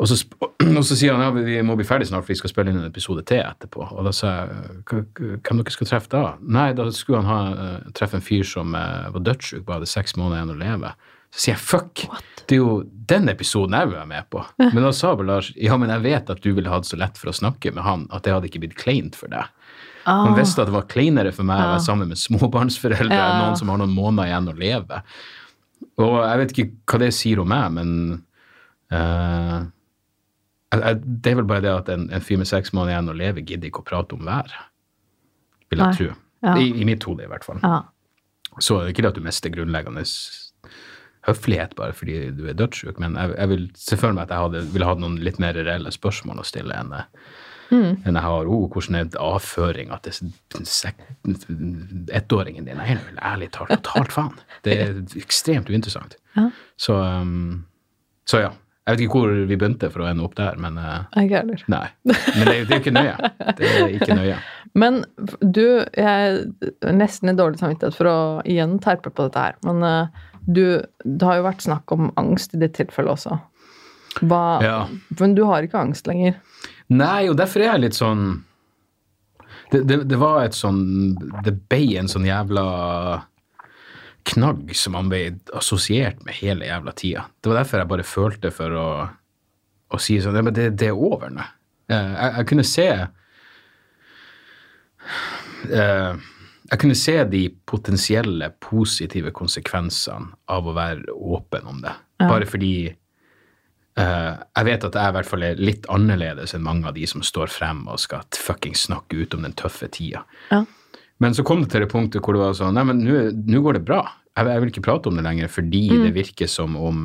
Og så, (clears throat) og så sier han ja, vi må bli ferdig snart, for vi skal spille inn en episode til etterpå. Og da sa jeg "Hva- hva- hvem dere skal treffe da? Nei, da skulle han ha, eh, treffe en fyr som eh, var dødssjuk, bare hadde seks måneder igjen å leve. Så sier jeg fuck, det er jo den episoden jeg vil være med på. Men da sa Lars ja, men jeg vet at du ville hatt så lett for å snakke med han at det hadde ikke blitt kleint for deg. Han visste at det var kleinere for meg å være sammen med småbarnsforeldre enn Ja. noen som har noen måneder igjen å leve. Og jeg vet ikke hva det sier om meg, men jeg- det er vel bare det at en, en fyr med seks måneder igjen å leve gidder ikke å prate om været, vil jeg tro. Ja. I, I mitt hode, i hvert fall. Ja. Så det er ikke det at du mister grunnleggende høflighet bare fordi du er dødssyk, men jeg, jeg vil se for meg at jeg hadde, ville hatt noen litt mer reelle spørsmål å stille enn jeg, enn jeg har. òg hvordan er det avføringa til ettåringen din? Nei, vel, ærlig talt, totalt faen. Det er ekstremt uinteressant. Ja. Så, um, så ja. Jeg vet ikke hvor vi begynte for å ende opp der, men uh, Ikke heller. nei. Men det, er- det er jo ikke nøye. Det er ikke nøye. Men du, jeg er nesten i dårlig samvittighet for å igjen terpe på dette her, men eh, du, det har jo vært snakk om angst i ditt tilfelle også. Hva, Ja. Men du har ikke angst lenger. Nei, og derfor er jeg litt sånn det, det, det var et sånn Det ble en sånn jævla knagg som man ble assosiert med hele jævla tida. Det var derfor jeg bare følte for å, å si sånn «Ja, men det, det er over nå. Eh, Jeg, jeg kunne se eh, Jeg kunne se de potensielle positive konsekvensene av å være åpen om det. Bare fordi jeg vet at jeg i hvert fall er litt annerledes enn mange av de som står frem og skal fucking snakke ut om den tøffe tida. Ja. Men så kom det til det punktet hvor det var sånn Nei, men nå går det bra. Jeg, jeg vil ikke prate om det lenger fordi det virker som om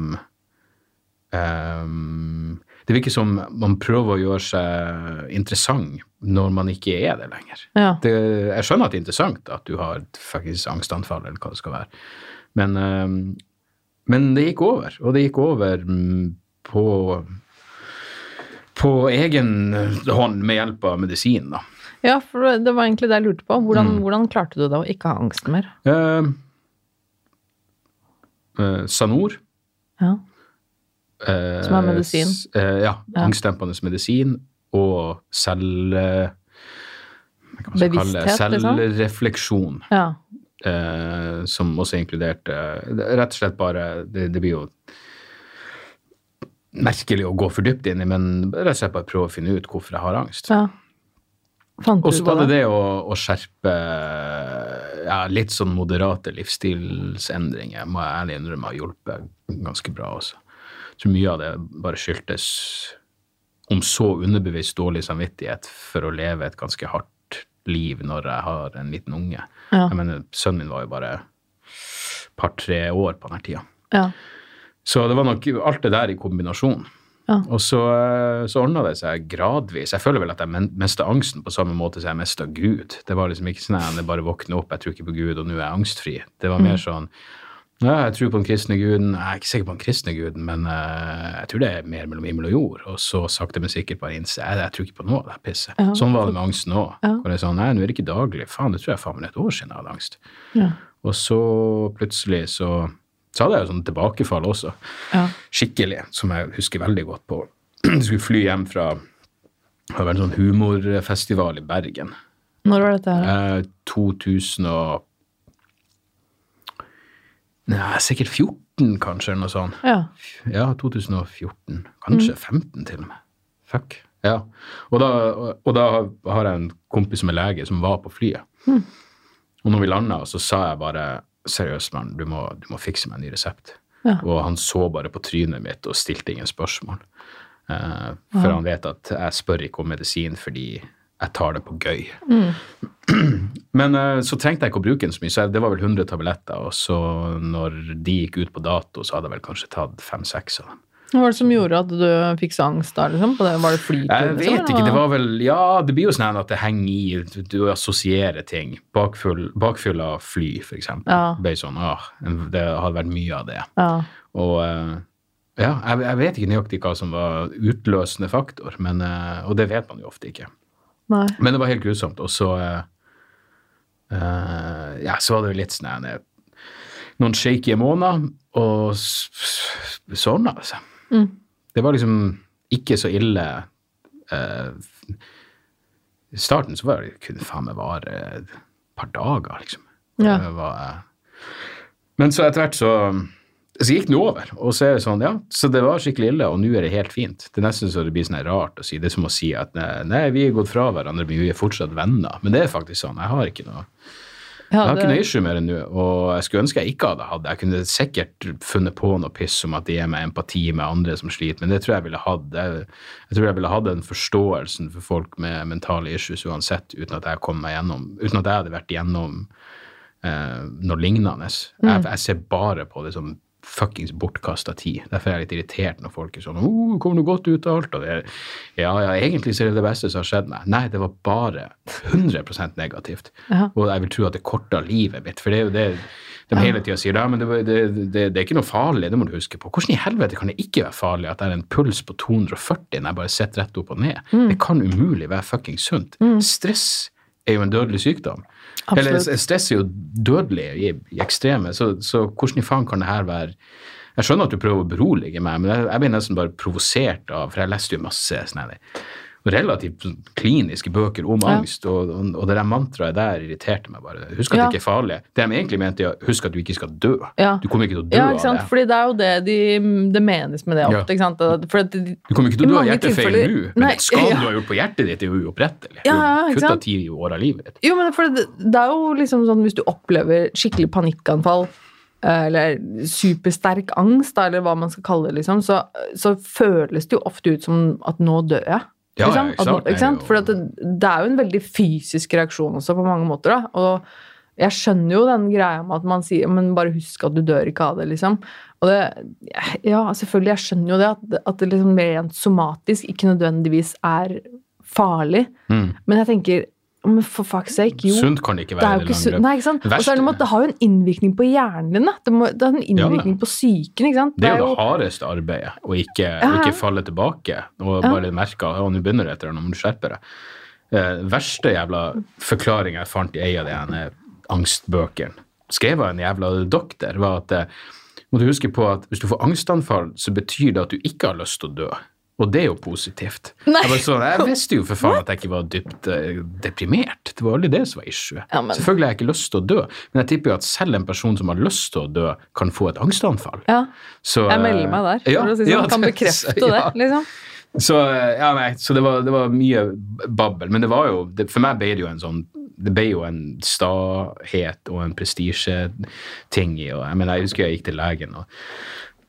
um, Det virker som man prøver å gjøre seg interessant når man ikke er det lenger. Ja. Det, jeg skjønner at det er interessant at du har et faktisk angstanfall, eller hva det skal være. Men, um, men det gikk over, og det gikk over mm, på, på egen hånd med hjelp av medisin. Da. ja, for det var egentlig det jeg lurte på. Hvordan, Mm. hvordan klarte du det å ikke ha angst mer? Eh, eh, Sanor. Ja. eh, Som er medisin? eh, ja, Ja. angstdempende medisin og selv... Bevissthet, liksom? Selvrefleksjon. ja. eh, som også inkluderte Rett og slett bare Det, det blir jo merkelig å gå for dypt inn i, men rett og slett bare prøve å finne ut hvorfor jeg har angst. ja. Og så var det det? å, å skjerpe ja, litt sånn moderate livsstilsendringer, må jeg ærlig innrømme har hjulpet ganske bra også. Jeg tror mye av det bare skyldtes om så underbevisst dårlig samvittighet for å leve et ganske hardt liv når jeg har en liten unge. Ja. Jeg mener, sønnen min var jo bare par-tre år på denne tida. Ja. Så det var nok alt det der i kombinasjon Ja. Og så, eh, så ordna det seg gradvis. Jeg føler vel at jeg mista angsten på samme måte som jeg mista Gud. Det var liksom ikke sånn at jeg bare våkna opp, jeg tror ikke på Gud, og nå er jeg angstfri. Det var mer sånn ja, jeg tror på den kristne guden. Jeg er ikke sikker på den kristne guden, men uh, jeg tror det er mer mellom himmel og jord. Og så sakte, men sikkert bare innse jeg, jeg tror ikke på noe av det pisset. Ja. Sånn var det med angsten òg. Ja. Hvor det er sånn, nei, nå er det ikke daglig. Faen, det tror jeg faen meg er et år siden jeg hadde angst. Ja. Og så plutselig så, så hadde jeg jo sånn tilbakefall også. Ja. Skikkelig, som jeg husker veldig godt på. (clears throat) Jeg skulle fly hjem fra det var en sånn humorfestival i Bergen. Når var dette her? Eh, 2000 og Nei, sikkert 14, kanskje, eller noe sånt. Ja. Ja, 2014. Kanskje 15 til og med. Fuck. Ja. Og da, og da har jeg en kompis som er lege, som var på flyet. Og når vi landa, så sa jeg bare seriøst, mann, du, må- du må fikse meg en ny resept. Ja. Og han så bare på trynet mitt og stilte ingen spørsmål. Uh, for han vet at jeg spør ikke om medisin fordi jeg tar det på gøy. (clears throat) Men uh, så trengte jeg ikke å bruke den så mye, så det var vel 100 tabletter. Og så når de gikk ut på dato, så hadde jeg vel kanskje tatt fem-seks av dem. Hva var det som gjorde at du fikk så angst da, liksom? På det? Var det flyturen? Jeg vet liksom, ikke, det var vel Ja, det blir jo sånn at det henger i Du, assosierer ting. Bakfull, bakfull av fly, for eksempel. Ja. Ble sånn, ah, Det hadde vært mye av det. Ja. Og eh, ja, jeg, jeg vet ikke nøyaktig hva som var utløsende faktor, men, eh, og det vet man jo ofte ikke. Nei. Men det var helt grusomt. Og så eh, Ja, så var det jo litt sånn Noen shaky måneder, og sånn, s- Mm. Det var liksom ikke så ille I I starten så var det kun faen meg vare et par dager, liksom. Ja. Var, eh, men så etter hvert så så gikk det over, og så er det sånn, ja, så det var skikkelig ille, og nå er det helt fint. Det er nesten så det blir sånn rart å si. Det er som å si at nei, nei, vi er gått fra hverandre, men vi er fortsatt venner. Men det er faktisk sånn. Jeg har ikke noe jeg har ikke noe issue med det nå, og jeg skulle ønske jeg ikke hadde hatt det. Jeg kunne sikkert funnet på noe piss om at det gir meg empati med andre som sliter, men det tror jeg ville hatt. Jeg, jeg tror jeg ville hatt den forståelsen for folk med mentale issues uansett, uten at jeg kom meg gjennom, uten at jeg hadde vært gjennom eh, noe lignende. Jeg, jeg ser bare på det som fuckings bortkasta tid. Derfor er jeg litt irritert når folk er sånn oh, 'Kommer du godt ut av alt?' Og det er, ja, ja, egentlig så er det det beste som har skjedd meg. Nei, det var bare 100% negativt. Ja. Og jeg vil tro at det korta livet mitt. For det er jo det de hele tida sier. Ja, men det, det, det, det er ikke noe farlig, det må du huske på. Hvordan i helvete kan det ikke være farlig at det er en puls på 240 når jeg bare sitter rett opp og ned? Det kan umulig være fuckings sunt. Stress er jo en dødelig sykdom. Eller Absolutt. stress er jo dødelig i, i ekstreme, så, så hvordan i faen kan det her være Jeg skjønner at du prøver å berolige meg, men jeg, jeg blir nesten bare provosert av For jeg leste jo masse sånne relativt kliniske bøker om Ja. angst, og, og, og det der mantraet der irriterte meg bare. Husk at Ja. det ikke er farlig. Det de egentlig mente, er husk at du ikke skal dø. Ja. Du kommer ikke til å dø av det. Fordi det er jo det de, det menes med det ofte. Ikke sant? At- For at de, Du kommer ikke til å dø av hjertefeil nå, men Nei, (laughs) skaden du har gjort på hjertet ditt, er jo uopprettelig. Ja, du kutta ti år av livet ditt. Jo, men det, det er jo liksom sånn hvis du opplever skikkelig panikkanfall, eh, eller supersterk angst, eller hva man skal kalle det, liksom, så, så føles det jo ofte ut som at nå dør jeg. Ja, liksom. ja, ikke At- ikke sant? For det, det er jo en veldig fysisk reaksjon også, på mange måter. da, og jeg skjønner jo den greia med at man sier men bare husk at du dør ikke av det, liksom. Og det, ja, selvfølgelig, jeg skjønner jo det, at, at det liksom rent somatisk ikke nødvendigvis er farlig. Mm. Men jeg tenker, men for fuck's sake, jo. Sunt kan det ikke Det er være jo ikke. Nei, ikke sant? Er det det har jo en innvirkning på hjernen din. Det, må, det har en innvirkning på psyken. ikke sant? Det er jo det hardeste arbeidet, å ikke, Ja. ikke falle tilbake og bare merke at «Å, nå begynner det etter, nå må du skjerpe deg. Eh, verste jævla forklaringa jeg fant i ei av de ene angstbøkene, skrevet av en jævla doktor, var at eh, må du huske på at hvis du får angstanfall, så betyr det at du ikke har lyst til å dø. Og det er jo positivt. Jeg, sånn, jeg (laughs) visste jo for faen at jeg ikke var dypt eh, deprimert. Det var aldri det som var issue. Ja, men- Selvfølgelig har jeg ikke lyst til å dø, men jeg tipper jo at selv en person som har lyst til å dø, kan få et angstanfall. Ja, Så, jeg melder meg der. ja, for å si sånn, ja, kan bekrefte (laughs) ja. det. liksom. Så, ja, nei, så det, var, det var mye babbel. Men det var jo, det, for meg ble det jo en sånn det ble jo en stahet og en prestisjeting i. og jeg mener, jeg husker jeg gikk til legen, og,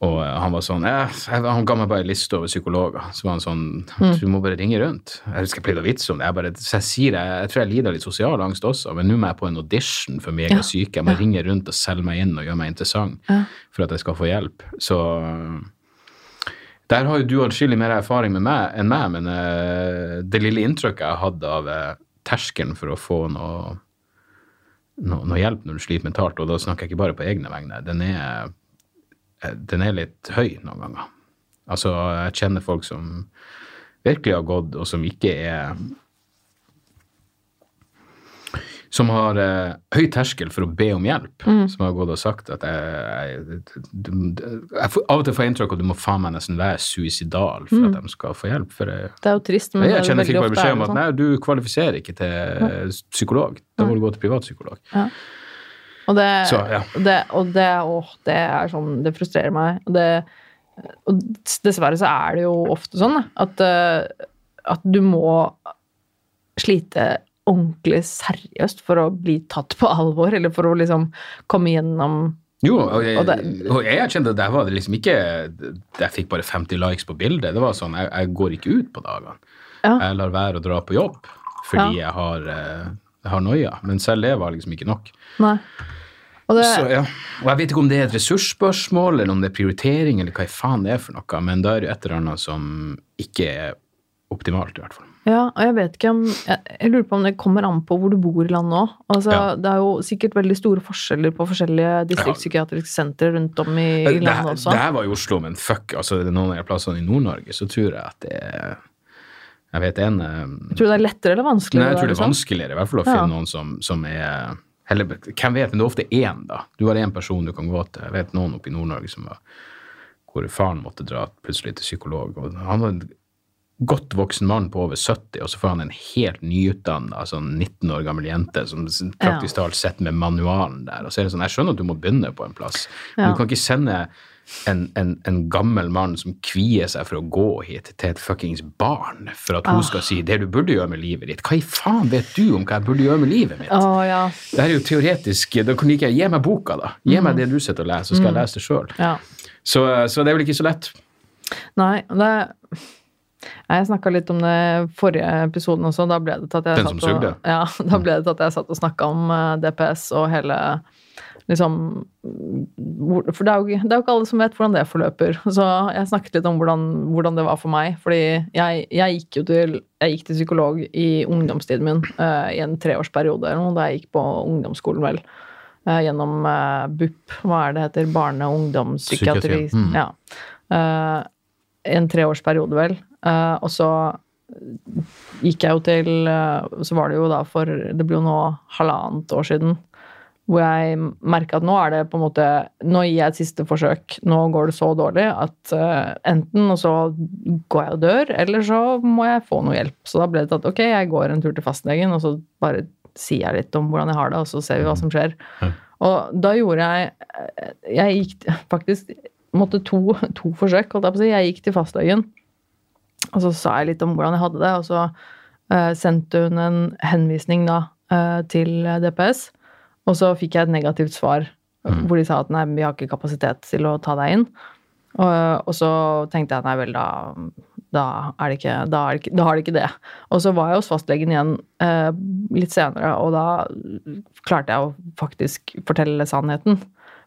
og han var sånn Han ga meg bare en liste over psykologer. Så var han sånn Du må bare ringe rundt. Jeg husker jeg pleide å vitse om det. Jeg, bare, så jeg sier jeg, jeg tror jeg lider av litt sosial angst også, men nå må jeg på en audition for meg Ja. syke. Jeg må ringe rundt og selge meg inn og gjøre meg interessant Ja. for at jeg skal få hjelp. Så Der har jo du atskillig mer erfaring med meg enn meg, men uh, det lille inntrykket jeg hadde av uh, terskelen for å få noe, noe, noe hjelp når du sliter mentalt, og da snakker jeg ikke bare på egne vegne, den er, eh, den er litt høy noen ganger. Altså, jeg kjenner folk som virkelig har gått, og som ikke er som har eh, høy terskel for å be om hjelp. Som har gått og sagt at jeg, jeg, du, jeg får, Av og til får jeg inntrykk av at du må faen meg nesten være suicidal for at de skal få hjelp. Jeg, Det er jo trist, men jeg, er kjenner fikk bare beskjed om at sånn. nei, du kvalifiserer ikke til psykolog. Da må du gå til privatpsykolog. Og det, Så, ja. det, og det, åh, det er sånn Det frustrerer meg. Og, det, og dessverre så er det jo ofte sånn at, eh, at du må slite ordentlig seriøst for å bli tatt på alvor, eller for å liksom komme gjennom Jo, og jeg, Og jeg kjente at der var det liksom ikke Jeg fikk bare 50 likes på bildet. Det var sånn, jeg, jeg går ikke ut på dagene. Ja. Jeg lar være å dra på jobb fordi jeg har, eh, jeg har noia. Men selv det var liksom ikke nok. Nei. Og det, Så, ja. Og jeg vet ikke om det er et ressursspørsmål, eller om det er prioritering, eller hva i faen det er for noe, men da er det et eller annet som ikke er optimalt, i hvert fall. Ja, og jeg vet ikke om jeg, jeg lurer på om det kommer an på hvor du bor i landet òg. Altså, Ja. Det er jo sikkert veldig store forskjeller på forskjellige distriktspsykiatriske sentre rundt om i, i landet også. det her var i Oslo, men fuck, altså det er noen av plassene i Nord-Norge, så tror jeg at det er Jeg vet en Jeg Tror du det er lettere eller vanskeligere? Nei, jeg tror det er vanskeligere, i hvert fall å Ja. finne noen som, som er eller, Hvem vet, men det er ofte én, da. Du har én person du kan gå til. Jeg vet noen oppe i Nord-Norge som var hvor faren måtte dra plutselig til psykolog. og Han var en godt voksen mann på over 70, og så får han en helt nyutdanna sånn 19 år gammel jente som praktisk talt sitter med manualen der. Og så er det sånn, Jeg skjønner at du må begynne på en plass, men Ja. du kan ikke sende en, en, en gammel mann som kvier seg for å gå hit, til et fuckings barn for at hun skal si det du burde gjøre med livet ditt. Hva i faen vet du om hva jeg burde gjøre med livet mitt? Oh, ja. Det er jo teoretisk. Da kan ikke jeg gi meg boka, da. Gi meg det du sitter og leser, så skal jeg lese det sjøl. ja. Så, så det er vel ikke så lett. Nei, det Jeg snakka litt om det i forrige episoden også. Da ble det til at jeg Den satt og, ja, (laughs) da ble det til at jeg satt og snakka om eh, DPS og hele liksom For det er, jo, det er jo ikke alle som vet hvordan det forløper. Så jeg snakket litt om hvordan, hvordan det var for meg. Fordi jeg, jeg gikk jo til jeg gikk til psykolog i ungdomstiden min uh, i en treårsperiode eller noe, da jeg gikk på ungdomsskolen, vel. Uh, gjennom uh, BUP, hva er det heter? Barne- og ungdomspsykiatri. Psykiatri, mm. Ja. Uh, en treårsperiode, vel. Og så gikk jeg jo til Så var det jo da for Det blir jo nå halvannet år siden. Hvor jeg merka at nå er det på en måte Nå gir jeg et siste forsøk. Nå går det så dårlig at uh, enten så går jeg og dør, eller så må jeg få noe hjelp. Så da ble det tatt ok, jeg går en tur til fastlegen, og så bare sier jeg litt om hvordan jeg har det, og så ser vi hva som skjer. Og da gjorde jeg Jeg gikk faktisk måtte to, to forsøk, holdt jeg på å si. Jeg gikk til fastlegen, og så sa jeg litt om hvordan jeg hadde det, og så uh, sendte hun en henvisning da uh, til DPS, og så fikk jeg et negativt svar hvor de sa at nei, vi har ikke kapasitet til å ta deg inn. Og, og så tenkte jeg nei vel, da, da, er det ikke, da, er det ikke, da har det ikke det. Og så var jeg hos fastlegen igjen eh, litt senere, og da klarte jeg å faktisk fortelle sannheten.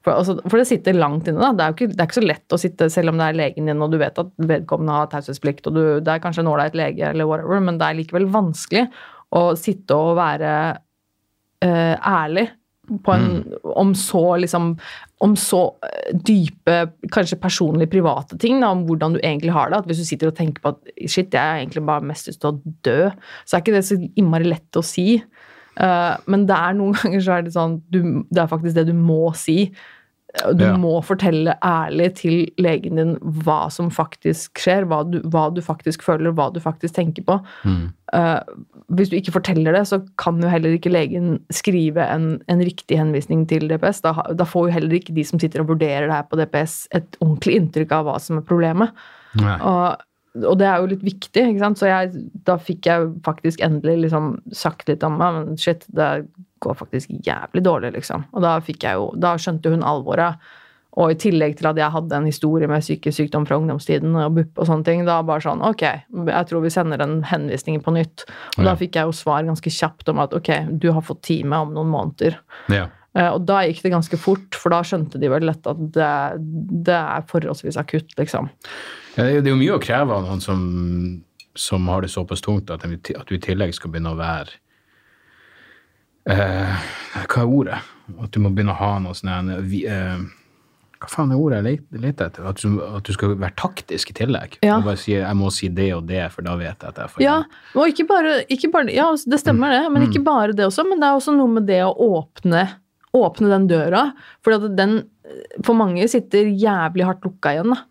For, altså, for det sitter langt inne. da. Det er ikke, det er ikke så lett å sitte, selv om det er legen din, og du vet at vedkommende har taushetsplikt, og du, det er kanskje en ålreit lege, eller whatever, men det er likevel vanskelig å sitte og være eh, ærlig en, om så liksom om så eh, dype, kanskje personlig private ting, da, om hvordan du egentlig har det. At hvis du sitter og tenker på at shit, jeg har egentlig bare mest lyst til å dø, så er ikke det så innmari lett å si. Uh, men det er noen (laughs) ganger så er det sånn du, Det er faktisk det du må si. Du Ja. må fortelle ærlig til legen din hva som faktisk skjer, hva du, hva du faktisk føler, hva du faktisk tenker på. Eh, hvis du ikke forteller det, så kan jo heller ikke legen skrive en, en riktig henvisning til DPS. Da, da får jo heller ikke de som sitter og vurderer det her på DPS, et ordentlig inntrykk av hva som er problemet. Nei. Og, og det er jo litt viktig, ikke sant. Så jeg, da fikk jeg faktisk endelig liksom sagt litt om meg, men shit, det går faktisk jævlig dårlig, liksom. Og da jo Da skjønte hun alvoret. Og i tillegg til at jeg hadde en historie med psykisk sykdom fra ungdomstiden og BUP og sånne ting, da bare sånn ok, jeg tror vi sender en henvisning på nytt. Og da fikk jeg jo svar ganske kjapt om at ok, du har fått time om noen måneder. Ja. Eh, Og da gikk det ganske fort, for da skjønte de vel lett at det, det er forholdsvis akutt, liksom. Ja, det er jo- mye å kreve av noen som, som har det såpass tungt at, de- at du i tillegg skal begynne å være eh, Hva er ordet? At du må begynne å ha noe sånn eh, Hva faen er ordet jeg leter etter? At du, at du skal være taktisk i tillegg. Ja. Og bare si jeg må si det og det, for da vet jeg at jeg får Ja, og ikke bare, ikke bare Ja, det stemmer det, men ikke bare det også. Men det er også noe med det å åpne, åpne den døra. For at den for mange sitter jævlig hardt lukka igjen. da.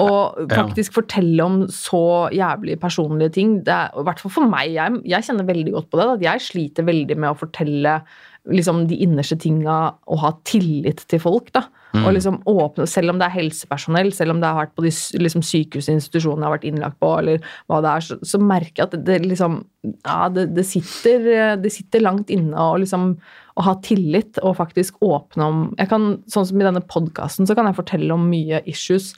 Og Ja. faktisk fortelle om så jævlig personlige ting. Det er, I hvert fall for meg. Jeg, jeg kjenner veldig godt på det. At jeg sliter veldig med å fortelle liksom, de innerste tinga og ha tillit til folk. da. Og liksom åpne, Selv om det er helsepersonell, selv om det har vært på de liksom, sykehusinstitusjonene jeg har vært innlagt på, eller hva det er, så, så merker jeg at det, det liksom Ja, det, det, sitter, det sitter langt inne og liksom å ha tillit og faktisk åpne om jeg kan, Sånn som i denne podkasten, så kan jeg fortelle om mye issues,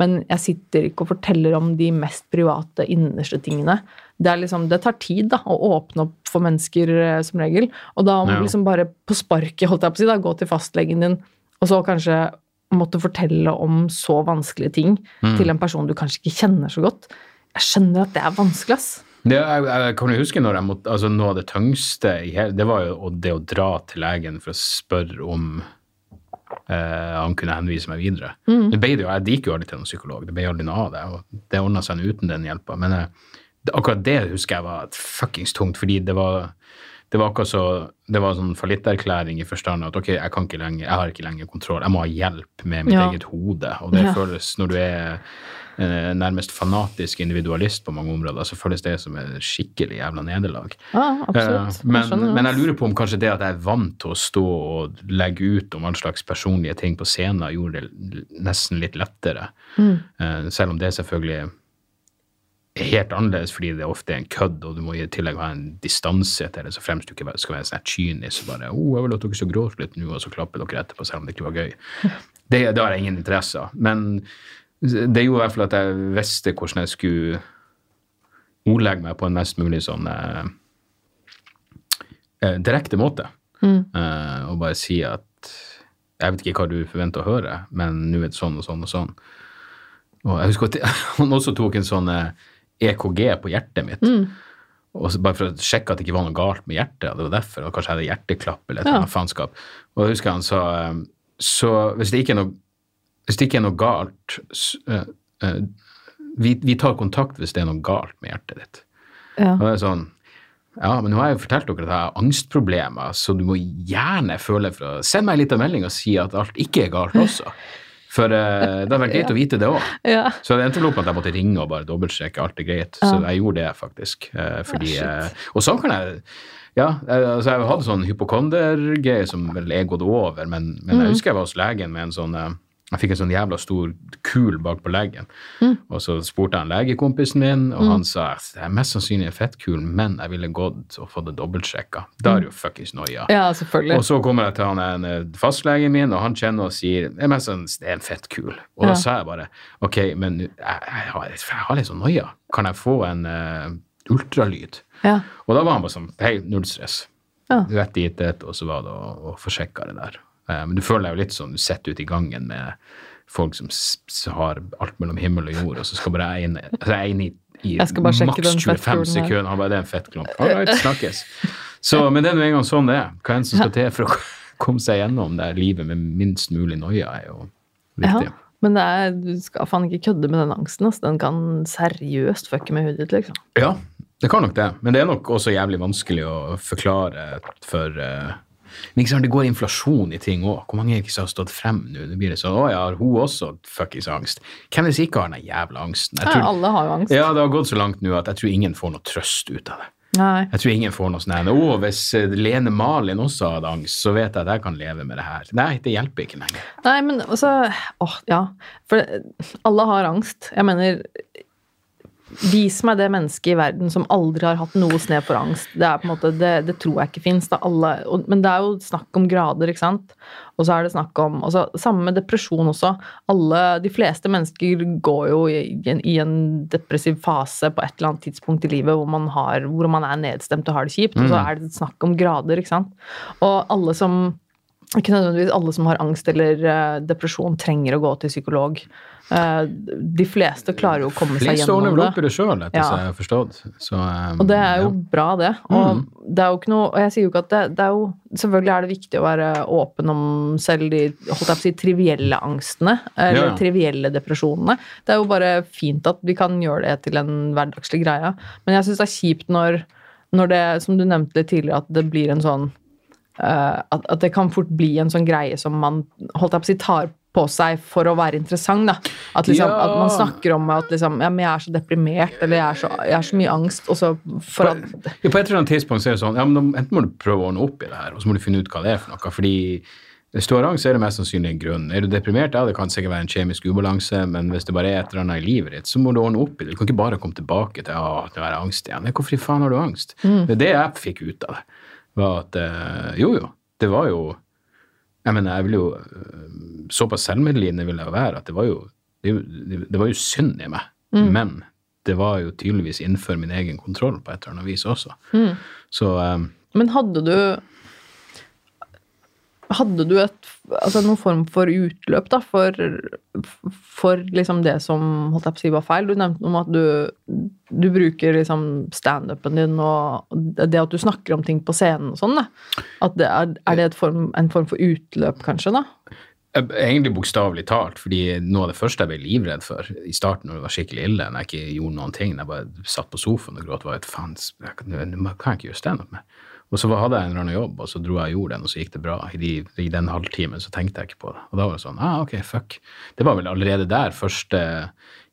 men jeg sitter ikke og forteller om de mest private, innerste tingene. Det, er liksom, det tar tid da, å åpne opp for mennesker, eh, som regel. Og da må Ja. liksom bare på sparket holdt jeg på å si, da, gå til fastlegen din, og så kanskje måtte fortelle om så vanskelige ting til en person du kanskje ikke kjenner så godt. Jeg skjønner at det er vanskelig, ass. Det, jeg, jeg kan jo huske når jeg måtte, altså Noe av det tyngste det var jo det å dra til legen for å spørre om eh, han kunne henvise meg videre. Det ble det jo, Jeg gikk jo aldri til noen psykolog, det ble aldri noe av det. og Det ordna seg uten den hjelpa. Men eh, akkurat det husker jeg var fuckings tungt, fordi det var det var akkurat så, det var sånn fallitterklæring i forstand at ok, jeg kan ikke lenger, jeg har ikke lenger kontroll, jeg må ha hjelp med mitt Ja. eget hode. Og det Ja. føles, når du er nærmest fanatisk individualist på mange områder, så føles det som et skikkelig jævla nederlag. Ja. Eh, men, men jeg lurer på om kanskje det at jeg er vant til å stå og legge ut om all slags personlige ting på scenen, gjorde det nesten litt lettere. Mm. Eh, selv om det selvfølgelig er helt annerledes fordi det ofte er en kødd, og du må i tillegg ha en distanse til det, så fremst du ikke skal være sånn kynisk og bare oh, 'Jeg vil at dere skal gråte litt nå', og så klapper dere etterpå, selv om det ikke var gøy. (laughs) Det, det har jeg ingen interesse av. Men det gjorde i hvert fall at jeg visste hvordan jeg skulle ordlegge meg på en mest mulig sånn eh, eh, direkte måte. Eh, og bare si at jeg vet ikke hva du forventer å høre, men nå er det sånn og sånn og sånn. Og jeg husker at han (laughs) også tok en sånn eh, EKG på hjertet mitt. Og så bare for å sjekke at det ikke var noe galt med hjertet. og Det var derfor, og kanskje jeg hadde hjerteklapp eller et Ja. faenskap. Og jeg husker han sa eh, så hvis det ikke er noe, hvis det ikke er noe galt vi, vi tar kontakt hvis det er noe galt med hjertet ditt. Ja. Og det er sånn, ja, men nå har jeg jo fortalt dere at jeg har angstproblemer, så du må gjerne føle for å Send meg en liten melding og si at alt ikke er galt også. For uh, det hadde vært greit (laughs) å vite det òg. Ja. Så det endte opp med at jeg måtte ringe og bare dobbeltsjekke alt er greit. Så jeg gjorde det faktisk. Uh, fordi, eh, og sånn kan jeg ja, altså jeg hadde sånn hypokondergreie som vel er gått over, men, men jeg husker jeg var hos legen med en sånn Jeg fikk en sånn jævla stor kul bak på leggen. Og så spurte jeg en legekompisen min, og han sa at det er mest sannsynlig en fettkul, men jeg ville gått og fått det dobbeltsjekka. Da er det jo fuckings noia. ja, selvfølgelig. Og så kommer jeg til han en eh, fastlegen min, og han kjenner og sier det er mest sannsynlig det er en fettkul. Og Ja. da sa jeg bare ok, men jeg, jeg, har, jeg har litt sånn noia. Kan jeg få en uh, ultralyd? Ja. Og da var han bare sånn hei, null stress. Ja. Rett dit og så var det å, å få sjekka det der. Eh, men du føler deg jo litt sånn du sitter ute i gangen med folk som har alt mellom himmel og jord, og så skal bare jeg inn, altså jeg inne i, i maks 25 fettkulen sekunder. Han bare det er en fettklump. All right, snakkes. Så, men det er nå engang sånn det er. Hva enn som skal til for å komme seg gjennom det livet med minst mulig noia, er jo viktig. Ja, men det er, du skal faen ikke kødde med den angsten. Altså. Den kan seriøst fucke med hodet ditt, liksom. Ja, det kan nok det. Men det er nok også jævlig vanskelig å forklare for eh, Men ikke sant, det går inflasjon i ting òg. Hvor mange er ikke som har stått frem nå? Det blir det sånn Å ja, har hun også fuckings angst? Hvem er det som ikke har den jævla angsten? Jeg Ja, alle har jo angst. ja, det har gått så langt nå at jeg tror ingen får noe trøst ut av det. Nei. Jeg tror ingen får noe sånn Å, hvis eh, Lene Malin også hadde angst, så vet jeg at jeg kan leve med det her. Nei, det hjelper ikke lenger. Nei, men også Åh, ja. For alle har angst. Jeg mener Vis meg det mennesket i verden som aldri har hatt noe snev for angst. Det, er på en måte, det, det tror jeg ikke fins. Men det er jo snakk om grader, ikke sant. Og så er det snakk om altså, Samme med depresjon også. Alle, de fleste mennesker går jo i en, i en depressiv fase på et eller annet tidspunkt i livet hvor man, har, hvor man er nedstemt og har det kjipt. Og så er det snakk om grader, ikke sant. Og alle som ikke nødvendigvis alle som har angst eller eh, depresjon, trenger å gå til psykolog. Eh, de fleste klarer jo å komme seg gjennom det. i det sjøl, etter Ja. så jeg har forstått. Så, um, Og det er jo ja. bra, det. Og Mm. det er jo ikke noe Og jeg sier jo ikke at det, det er jo Selvfølgelig er det viktig å være åpen om selv de holdt jeg på å si, trivielle angstene, eller ja. trivielle depresjonene. Det er jo bare fint at vi kan gjøre det til en hverdagslig greie. Men jeg syns det er kjipt når, når det, som du nevnte litt tidligere, at det blir en sånn Uh, at, at det kan fort bli en sånn greie som man holdt jeg på å si, tar på seg for å være interessant. da. At, liksom, Ja. at man snakker om at liksom, ja, jeg er så deprimert, eller jeg er så, jeg er så mye angst, og så for at Ja, på et eller annet tidspunkt så er det sånn, ja, men enten må du prøve å ordne opp i det her, og så må du finne ut hva det er for noe. fordi hvis du har angst, så er det mest sannsynlig en grunn. Er du deprimert, ja, det kan sikkert være en kjemisk ubalanse, men hvis det bare er et eller annet i livet ditt, så må du ordne opp i det. Du kan ikke bare komme tilbake til å, det er angst igjen. Hvorfor i faen har du angst? Det er det jeg fikk ut av det. var at eh, jo, jo, det var jo Jeg mener, jeg vil jo eh, Såpass selvmedlidende vil jeg være at det var jo det, det, var jo synd i meg. Men det var jo tydeligvis innenfor min egen kontroll på et eller annet vis også. Så um, Men hadde du Hadde du et, altså noen form for utløp da, for, for liksom det som holdt jeg på å si var feil? Du nevnte noe om at du, du bruker liksom standupen din og det at du snakker om ting på scenen og sånn. er, er det et form, en form for utløp, kanskje? da? Eh, Egentlig bokstavelig talt, fordi noe av det første jeg ble livredd for i starten når det var skikkelig ille, når jeg ikke gjorde noen ting, når jeg bare satt på sofaen og gråt, var at faen, jeg kan jeg ikke gjøre standup med. Og så hadde jeg en eller annen jobb, og så dro jeg og gjorde den, og så gikk det bra. I, de, i den halvtimen så tenkte jeg ikke på det. Og da var det sånn, ah, ok, fuck. Det var vel allerede der første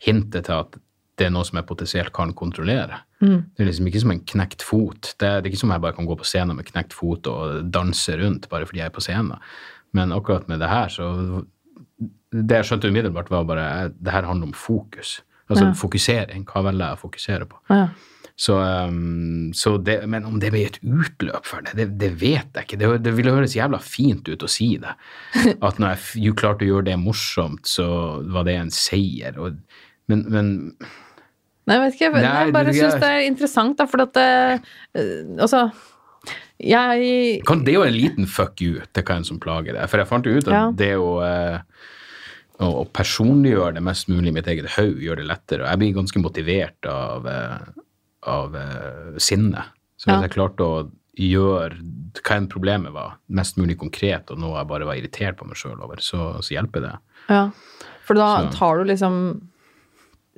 hintet til at det er noe som jeg potensielt kan kontrollere. Det er liksom ikke som en knekt fot. Det er, det er ikke som jeg bare kan gå på scenen med knekt fot og danse rundt bare fordi jeg er på scenen. Men akkurat med det her, så Det jeg skjønte umiddelbart, var bare det her handler om fokus. Altså Ja. fokusering. Hva velger jeg å fokusere på? Ja. Så, um, så det, men om det blir et utløp for det, det, det vet jeg ikke. Det, det ville høres jævla fint ut å si det. (laughs) At når jeg klarte å gjøre det morsomt, så var det en seier. Og, men, men Nei, jeg vet ikke. Nei, jeg bare syns det er interessant, da, for at det eh, Altså, jeg kan, det er jo en liten fuck you til hva enn som plager deg. For jeg fant jo ut at Ja. det å, eh, å, å personliggjøre det mest mulig i mitt eget hode gjør det lettere. Og jeg blir ganske motivert av, eh, av sinnet. sinne. Så hvis jeg klarte å gjøre hva enn problemet var, mest mulig konkret, og noe jeg bare var irritert på meg sjøl over, så, så hjelper det. Ja, for da Så- tar du liksom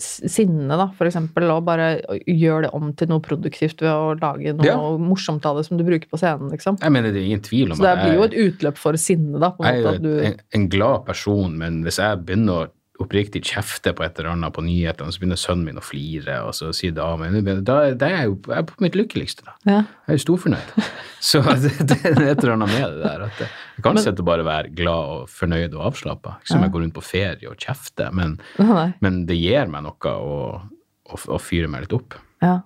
sinnet sinne, da, for eksempel, og bare gjør det om til noe produktivt ved å lage noe Ja. morsomt av det som du bruker på scenen, liksom. Jeg mener, det er ingen tvil om Så det blir jo et utløp for sinne, da, på Jeg er jo en, en glad person, men hvis jeg begynner å oppriktig kjefte på et eller annet på nyhetene, så begynner sønnen min å flire, og så sier damen Da da er jeg jo jeg er på mitt lykkeligste, da. Ja. Jeg er jo storfornøyd. (laughs) Så det, det er et eller annet med det der. At jeg, kan sitte og bare være glad og fornøyd og avslappa. Ikke som jeg går rundt på ferie og kjefter, men, men det gir meg noe å, å, å fyre meg litt opp. Ja.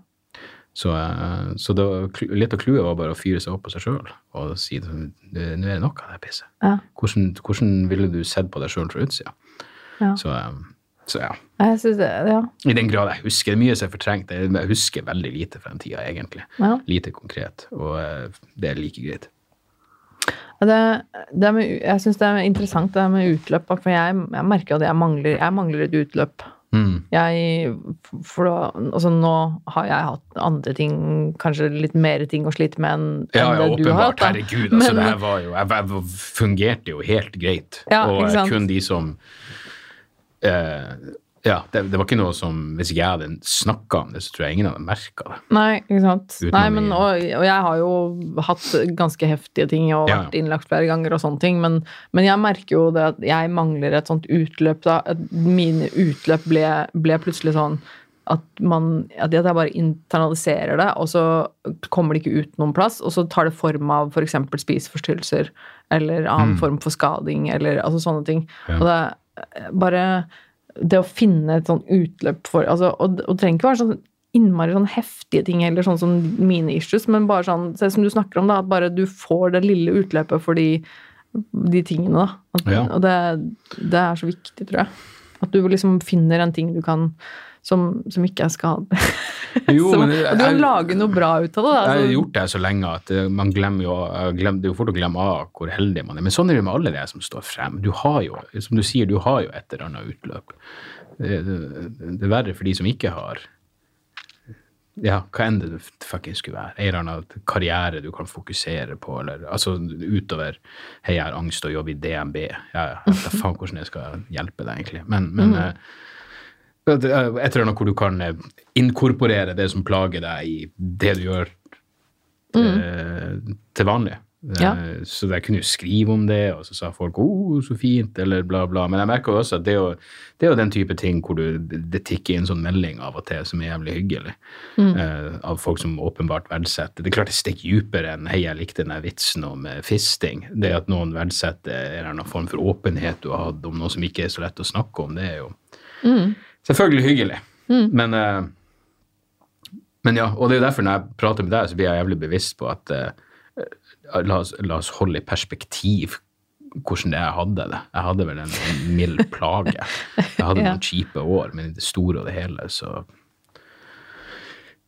Så, eh, så det var, litt av clouet var bare å fyre seg opp på seg sjøl og si nå er det nok av det pisset. Ja. Hvordan, hvordan ville du sett på deg sjøl fra utsida? Ja. Så, um, så ja. Jeg synes det, ja. I den grad jeg husker. Det er mye som er fortrengt. Jeg husker veldig lite fra den tida, egentlig. ja. Lite konkret. Og eh, det er like greit. Det, det med, jeg syns det er interessant det med utløp, for jeg, jeg merker at jeg mangler, jeg mangler et utløp. Mm. Jeg, for da, altså nå har jeg hatt andre ting, kanskje litt mer ting å slite med enn Ja, ja, det du har hatt. hatt. åpenbart. Herregud, altså, Men- det her var jo Jeg, jeg fungerte jo helt greit. Ja, og kun de som eh, Ja, det, det var ikke noe som Hvis ikke jeg hadde snakka om det, så tror jeg ingen hadde merka det. Nei, ikke sant. Nei, men, og, og jeg har jo hatt ganske heftige ting og Ja. vært innlagt flere ganger og sånne ting, men, men jeg merker jo det at jeg mangler et sånt utløp da. At mine utløp ble, ble plutselig sånn at, man, at jeg bare internaliserer det, og så kommer det ikke ut noen plass, og så tar det form av f.eks. spiseforstyrrelser eller annen Mm. form for skading, eller altså sånne ting. Ja. Og det bare det å finne et sånn utløp for altså, og, og det trenger ikke være sånn innmari sånn heftige ting eller sånn som mine issues, men bare sånn se som du snakker om, da, at bare du får det lille utløpet for de, de tingene, da. At, Ja. Og det, det er så viktig, tror jeg. At du liksom finner en ting du kan som, som ikke er skadelig. Jo, (laughs) Som- men det- og du kan jeg- lage noe bra ut av det. Da. Jeg har Altså, gjort det så lenge at eh, man glemmer jo, glemmer, glem- det er jo fort å glemme av hvor heldig man er. Men sånn er det med alle de som står frem. Du har jo, som du sier, du har jo et eller annet utløp. Det, det, det er verre for de som ikke har ja, hva enn det fuckings skulle være. En eller annen karriere du kan fokusere på, eller altså utover Hei, jeg har angst og jobber i DNB. Jeg jeg vet faen hvordan jeg skal hjelpe deg, egentlig. Men, men eh, et eller annet hvor du kan eh, inkorporere det som plager deg, i det du gjør mm. til vanlig. Ja. Eh, Så jeg kunne jo skrive om det, og så sa folk 'Å, så fint', eller bla, bla. Men jeg merker jo også at det er jo, det er jo den type ting hvor du, det tikker inn sånn melding av og til som er jævlig hyggelig. Eh, av folk som åpenbart verdsetter Det er klart det stikker dypere enn 'hei, jeg likte den der vitsen om eh, fisting'. Det at noen verdsetter en eller annen form for åpenhet du har hatt om noe som ikke er så lett å snakke om, det er jo selvfølgelig hyggelig. Men, uh, men ja, og det er derfor når jeg prater med deg, så blir jeg jævlig bevisst på at eh, la, oss, la oss holde i perspektiv hvordan det jeg hadde det. Jeg hadde vel en, en mild plage. Jeg hadde (laughs) Ja. noen kjipe år, men i det store og det hele så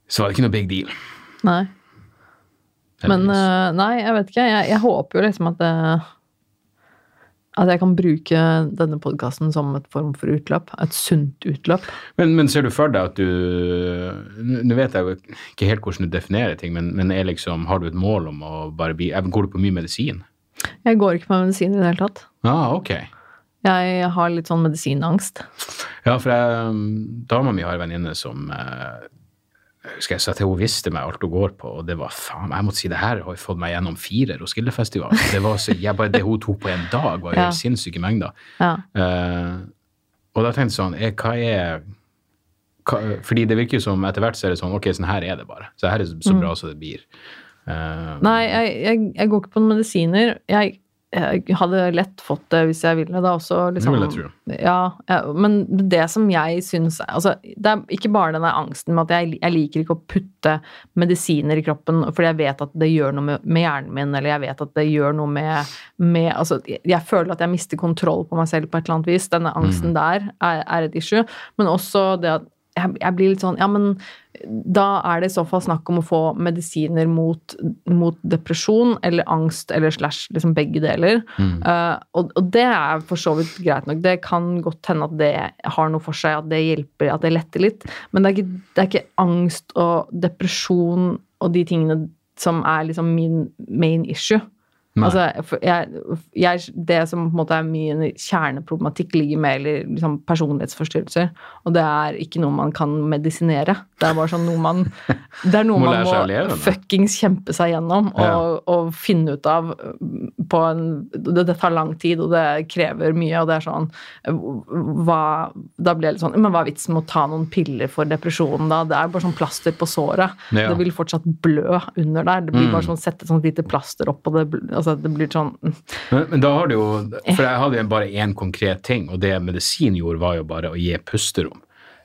så var det ikke noe big deal. nei. Men eh, nei, jeg vet ikke. Jeg, jeg håper jo liksom at det, at jeg kan bruke denne podkasten som et form for utløp. Et sunt utløp. Men, men ser du for deg at du Nå vet jeg jo ikke helt hvordan du definerer ting, men, men er liksom, har du et mål om å bare bli Går du på mye medisin? Jeg går ikke på medisin i det hele tatt. Ah, ok. Jeg har litt sånn medisinangst. Ja, for jeg, dama mi har en venninne som eh, husker jeg sa til hun visste meg alt hun går på, og det var faen, jeg måtte si det her har fått meg gjennom fire Roskilde-festivaler. Det var så, jeg bare, det hun tok på en dag, var jo (laughs) Ja. sinnssyke mengder. Ja. Uh, og da tenkte jeg sånn, eh, hva er hva, Fordi det virker jo som etter hvert så er det sånn, ok, sånn her er det bare. Så her er det så bra som det blir. Uh, Nei, jeg, jeg, jeg går ikke på noen medisiner. Jeg, jeg hadde lett fått det hvis jeg ville da også. Liksom, Det vil jeg tro. Ja, ja, men det som jeg syns altså, Det er ikke bare denne angsten med at jeg, jeg liker ikke å putte medisiner i kroppen fordi jeg vet at det gjør noe med, med hjernen min, eller jeg vet at det gjør noe med, med altså, jeg, jeg føler at jeg mister kontroll på meg selv på et eller annet vis. Denne angsten der er, er et issue. Men også det at jeg, blir litt sånn Ja, men da er det i så fall snakk om å få medisiner mot, mot depresjon eller angst eller slash liksom begge deler. Eh, og, og det er for så vidt greit nok. Det kan godt hende at det har noe for seg, at det hjelper, at det letter litt. Men det er ikke, det er ikke angst og depresjon og de tingene som er liksom min main issue. Altså, jeg, jeg, det som på en måte er min kjerneproblematikk, ligger mer i liksom, personlighetsforstyrrelser. Og det er ikke noe man kan medisinere. Det er bare sånn noe man Det er noe Må man må leve fuckings kjempe seg gjennom og, Ja. og finne ut av på en det, det tar lang tid, og det krever mye, og det er sånn hva, Da blir jeg litt sånn Men hva er vitsen med å ta noen piller for depresjonen, da? Det er bare sånn plaster på såret. Ja. Det vil fortsatt blø under der. Det blir Mm. bare sånn sette et sånt lite plaster opp, og det, bl- altså, det blir sånn Men, men da har du jo For jeg hadde bare én konkret ting, og det medisin gjorde, var jo bare å gi pusterom.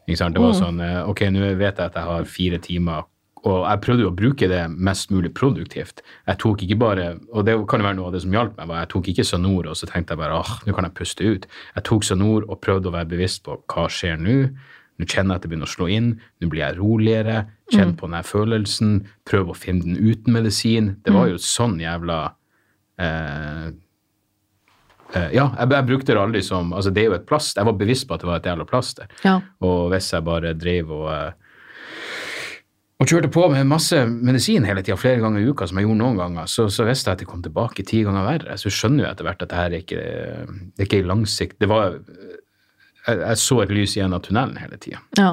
Ikke sant? Det var sånn eh, Ok, nå vet jeg at jeg har fire timer, og jeg prøvde jo å bruke det mest mulig produktivt. Jeg tok ikke bare Og det kan jo være noe av det som hjalp meg, var jeg tok ikke Sanor og så tenkte jeg bare åh, nå kan jeg puste ut. Jeg tok Sanor og prøvde å være bevisst på hva skjer nå. Nå kjenner jeg at det begynner å slå inn. Nå blir jeg roligere. Kjenn på den følelsen. Prøv å finne den uten medisin. Det var jo sånn jævla eh, Eh, ja, jeg, jeg brukte det aldri som Altså, det er jo et plast. Jeg var bevisst på at det var et jævla plaster. Ja. Og hvis jeg bare drev og eh, og kjørte på med masse medisin hele tida, flere ganger i uka, som jeg gjorde noen ganger, så, så visste jeg at det kom tilbake ti ganger verre. Så skjønner jeg etter hvert at det her er ikke, det er ikke langsikt. Det var jeg, jeg så et lys igjen av tunnelen hele tida. ja.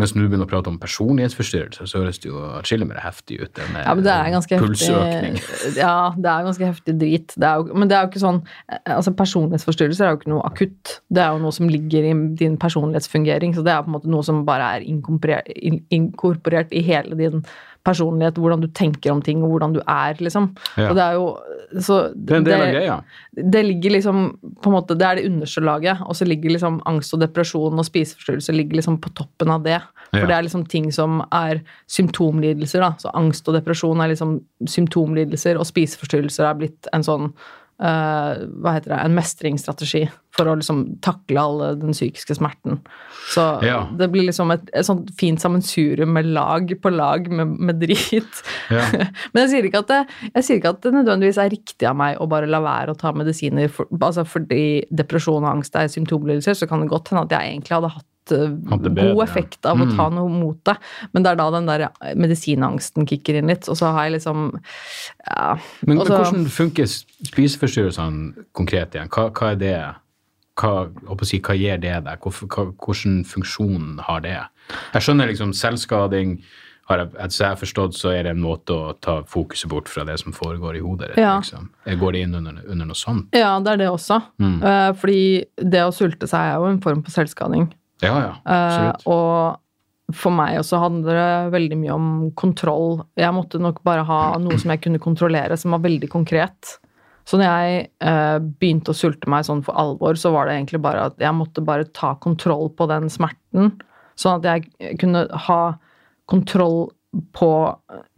Mens nå begynner å prate om personlighetsforstyrrelser, så høres det jo atskillig mer heftig ut enn Ja, men det er ganske pulsøkning. heftig. (laughs) Ja, det er ganske heftig drit. Det jo, men det er jo ikke sånn altså Personlighetsforstyrrelser er jo ikke noe akutt. Det er jo noe som ligger i din personlighetsfungering. Så det er på en måte noe som bare er inkorporert, inkorporert i hele din personlighet. Hvordan du tenker om ting, og hvordan du er, liksom. Ja. Og det er jo så Det er en del av greia. det ligger liksom på en måte, Det er det underste laget, og så ligger liksom angst og depresjon og spiseforstyrrelse ligger liksom på toppen av det. For Ja. det er liksom ting som er symptomlidelser. da, så Angst og depresjon er liksom symptomlidelser, og spiseforstyrrelser er blitt en sånn eh, hva heter det, en mestringsstrategi for å liksom takle all den psykiske smerten. Så Ja. det blir liksom et, et sånt fint sammensurium med lag på lag med, med drit. Ja. (laughs) Men jeg sier, ikke at det, jeg sier ikke at det nødvendigvis er riktig av meg å bare la være å ta medisiner for, altså fordi depresjon og angst er symptomlidelser, så kan det godt hende at jeg egentlig hadde hatt eh, god effekt av å Mm. ta noe mot det. Men det er da den der medisinangsten kicker inn litt, og så har jeg liksom ja, Men, men hvordan funker spiseforstyrrelsene konkret igjen? Hva, hva er det? Hva, si, hva gir det deg? Hvilken funksjon har det? Jeg skjønner liksom selvskading. Har jeg, etter jeg har forstått, så er det en måte å ta fokuset bort fra det som foregår i hodet. Ja. Liksom. Går det inn under, under noe sånt? ja, det er det også. Mm. Eh, fordi det å sulte seg er jo en form for selvskading. Ja, ja. absolutt. Absolutt. og for meg også handler det veldig mye om kontroll. Jeg måtte nok bare ha noe som jeg kunne kontrollere, som var veldig konkret. Så når jeg uh, begynte å sulte meg sånn for alvor, så var det egentlig bare at jeg måtte bare ta kontroll på den smerten. Sånn at jeg kunne ha kontroll på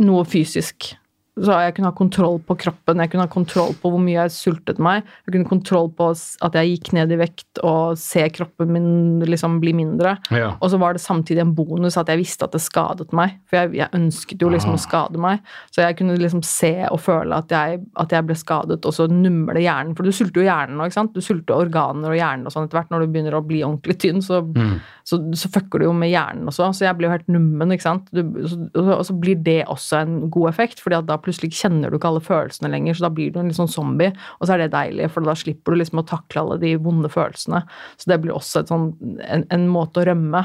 noe fysisk. Så jeg kunne ha kontroll på kroppen, jeg kunne ha kontroll på hvor mye jeg sultet meg. Jeg kunne kontroll på at jeg gikk ned i vekt og se kroppen min liksom bli mindre. Ja. Og så var det samtidig en bonus at jeg visste at det skadet meg. For jeg, jeg ønsket jo liksom Aha. å skade meg. Så jeg kunne liksom se og føle at jeg, at jeg ble skadet, og så det hjernen. For du sulter jo hjernen nå, ikke sant? Du sulter organer og hjernen og sånn etter hvert. Når du begynner å bli ordentlig tynn, så, Mm. så, så fucker du jo med hjernen også. Så jeg blir jo helt nummen, ikke sant. Du, så, og så blir det også en god effekt, fordi at da plutselig kjenner du ikke alle følelsene lenger, så da blir du en litt sånn zombie, og så er det deilig, for da slipper du liksom å takle alle de vonde følelsene. Så det blir også sånn, en, en måte å rømme.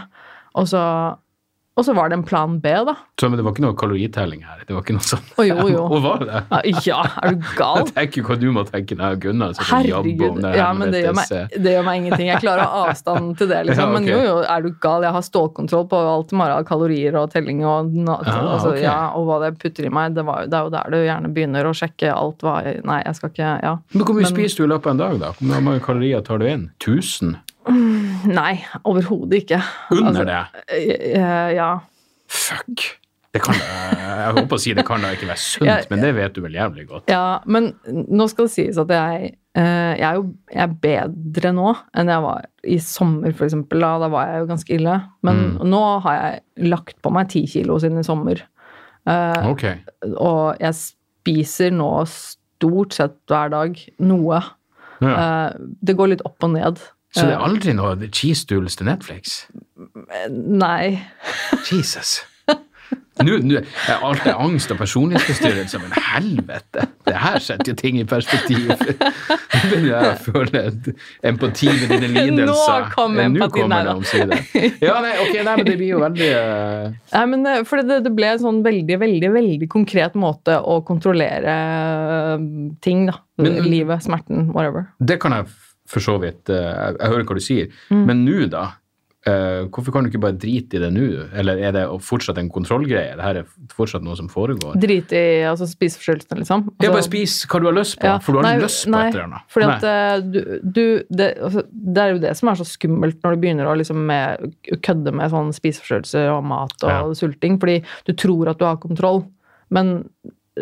Og så, og så var det en plan B, da. Så, men det var ikke noe kaloritelling her? Det var ikke noe sånn? Å, jo, jo. (laughs) Og var det? Ja, er du gal? (laughs) Jeg tenker hva du må tenke når Gunnar om Herregud. det Ja, men det gjør, meg, det gjør meg ingenting. Jeg klarer å ha avstand til det, liksom. (laughs) Ja, okay. Men jo, jo, er du gal? Jeg har stålkontroll på alt Mara av kalorier og telling og Ah, altså, ok. ja, og hva det putter i meg. Det, var, det er jo der du gjerne begynner å sjekke alt hva Nei, jeg skal ikke Ja. Men hvor mye Men- spiser du i løpet av en dag, da? Hvor mange kalorier tar du inn? 1000? Nei, overhodet ikke. Under Altså, det? eh, Ja. Fuck. Det kan, jeg holdt på å si det kan da ikke være sunt, Ja, men det vet du vel jævlig godt. Ja, men nå skal det sies at jeg, eh, jeg er jo jeg er bedre nå enn jeg var i sommer, eksempel. Da, da var jeg jo ganske ille. Men Mm. nå har jeg lagt på meg ti kilo siden i sommer. Okay. Ok. og jeg spiser nå stort sett hver dag noe. Ja. Eh, det går litt opp og ned. Så det er aldri noe cheese doodles til Netflix? Eh, nei. Jesus. Nå, nå, alt er angst og personlighetsforstyrrelse, men helvete! Det her setter jo ting i perspektiv. (laughs) Jeg føler empati med dine lidelser. Nå kom empatien, Nå empati, kommer det da. omsider. Ja, nei, ok, nei, men det blir jo veldig uh... Nei, men for det, det ble en sånn veldig, veldig veldig konkret måte å kontrollere eh, ting, da. Men- Livet, smerten, whatever. Det kan jeg for så vidt eh, Jeg, jeg hører hva du sier, Mm. men nå, da? eh, hvorfor kan du ikke bare drite i det nå? Eller er det fortsatt en kontrollgreie? Det her er fortsatt noe som foregår? Drite i altså, spiseforstyrrelsene, liksom. ja, Altså- bare spis hva du har lyst på, Ja, for du har nei, lyst på nei, et eller annet. Fordi Nei. at eh, du, du det, altså, det er jo det som er så skummelt når du begynner å liksom med, kødde med sånn spiseforstyrrelser og mat og Ja. sulting, fordi du tror at du har kontroll, men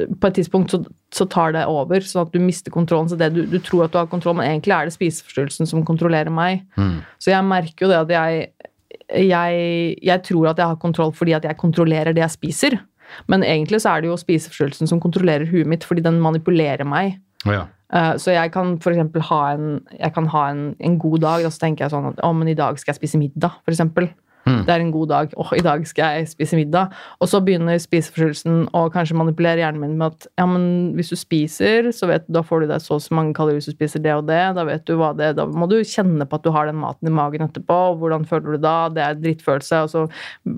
på et tidspunkt så, så tar det over, sånn at du mister kontrollen. Så det du, du tror at du har kontroll, men egentlig er det spiseforstyrrelsen som kontrollerer meg. Mm. Så jeg merker jo det at jeg, jeg, jeg tror at jeg har kontroll fordi at jeg kontrollerer det jeg spiser. Men egentlig så er det jo spiseforstyrrelsen som kontrollerer huet mitt, fordi den manipulerer meg. Ja. Eh, Så jeg kan for ha en, jeg kan ha en, en god dag, og så tenker jeg sånn at å, men i dag skal jeg spise middag, for eksempel. Mm. Det er en god dag. Åh, i dag skal jeg spise middag. Og så begynner spiseforstyrrelsen å kanskje manipulere hjernen min med at ja, men hvis du spiser, så vet du, da får du deg så og så mange kalorier hvis du spiser det og det. Da vet du hva det er. Da må du kjenne på at du har den maten i magen etterpå, og hvordan føler du da? Det er drittfølelse. Og så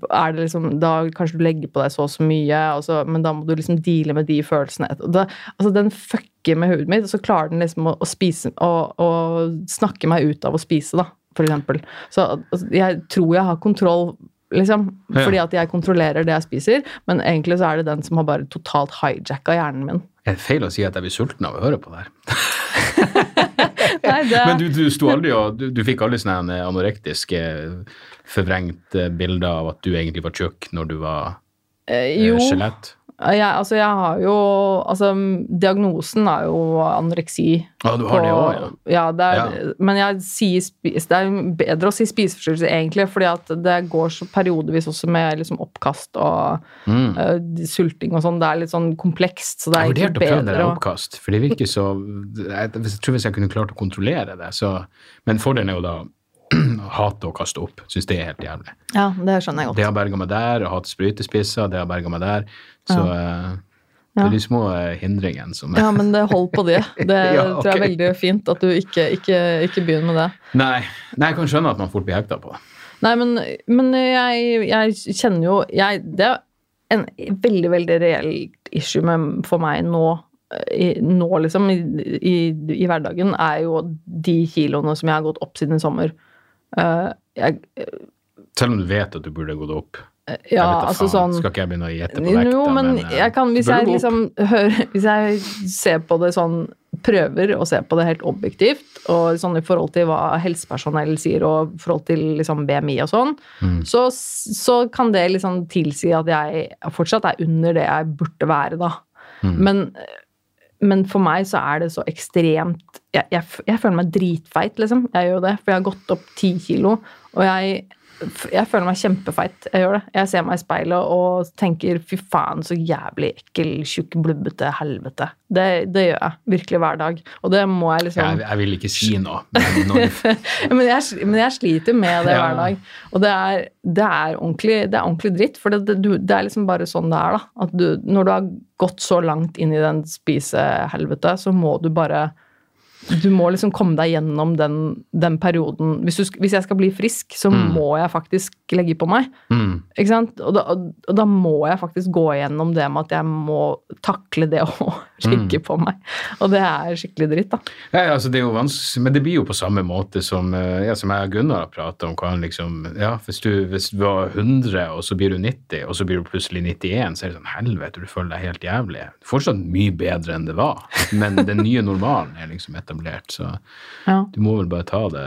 er det liksom Da kanskje du legger på deg så og så mye, og så, men da må du liksom deale med de følelsene. Og Da, altså, den fucker med hodet mitt, og så klarer den liksom å, å spise og, å snakke meg ut av å spise, da, eksempel. Så altså, jeg tror jeg har kontroll, liksom, fordi at jeg kontrollerer det jeg spiser, men egentlig så er det den som har bare totalt hijacka hjernen min. Er det feil å si at jeg blir sulten av å høre på det her? (laughs) Nei, det, Men du, du sto aldri og du, du fikk aldri sånne anorektiske forvrengte bilder av at du egentlig var tjukk når du var eh, eh, jo, skjelett? Jeg, altså, jeg har jo Altså, diagnosen er jo anoreksi. Ja, du har det òg, ja. Ja, det er, men jeg sier spis, det er bedre å si spiseforstyrrelse, egentlig, fordi at det går så periodevis også med liksom oppkast og Mm. uh, sulting og sånn. Det er litt sånn komplekst, så det Jeg er vurderte å prøve det bedre der oppkast, for det virker så Jeg, jeg tror hvis jeg kunne klart å kontrollere det, så Men fordelen er jo da (clears throat) hate å kaste opp. Syns det er helt jævlig. Ja, det skjønner jeg godt. Det har berga meg der, og hatt sprøytespisser, det har berga meg der. Så ja. det er de små eh, hindringene som er Ja, men det hold på det. (laughs) Det Ja, tror jeg er veldig fint at du ikke, ikke, ikke begynner med det. Nei, nei, jeg kan skjønne at man fort blir hekta på. Nei, men, men jeg, jeg kjenner jo jeg, Det er en veldig, veldig reelt issue med, for meg nå, i, nå liksom, i, i, i hverdagen, er jo de kiloene som jeg har gått opp siden i sommer. Uh, jeg, Selv om du vet at du burde gått opp. Ja, altså sånn Skal ikke jeg begynne å gjette på vekta, Jo, men men jeg kan, hvis jeg liksom (laughs) hører Hvis jeg ser på det sånn Prøver å se på det helt objektivt, og sånn i forhold til hva helsepersonell sier, og i forhold til liksom BMI og sånn, Mm. så, så kan det liksom tilsi at jeg fortsatt er under det jeg burde være, da. Mm. Men, men for meg så er det så ekstremt jeg, jeg, jeg føler meg dritfeit, liksom. Jeg gjør det, for jeg har gått opp ti kilo, og jeg jeg føler meg kjempefeit. Jeg gjør det. Jeg ser meg i speilet og tenker 'fy faen, så jævlig ekkel, tjukk, blubbete helvete'. Det, det gjør jeg virkelig hver dag. Og det må jeg liksom jeg, jeg vil ikke si noe, men når (laughs) men, jeg, men jeg sliter med det hver dag. Og det er, det er, ordentlig, det er ordentlig dritt, for det er liksom bare sånn det er. da. At du, når du har gått så langt inn i den spisehelvete, så må du bare Du må liksom komme deg gjennom den, den perioden. Hvis, du, hvis jeg skal bli frisk, så Mm. må jeg faktisk legge på meg. mm. Ikke sant? Og da, og da må jeg faktisk gå gjennom det med at jeg må takle det (laughs) å legge på meg. Og det er skikkelig dritt, da. Ja, altså det er jo vanskelig, men det blir jo på samme måte som, eh, ja, som jeg og Gunnar har pratet om. Hva liksom, ja, hvis du, hvis du var 100, og så blir du 90, og så blir du plutselig 91, så er det sånn helvete, du føler deg helt jævlig. Fortsatt mye bedre enn det var, men den nye normalen er liksom etablert, så Ja. du må vel bare ta det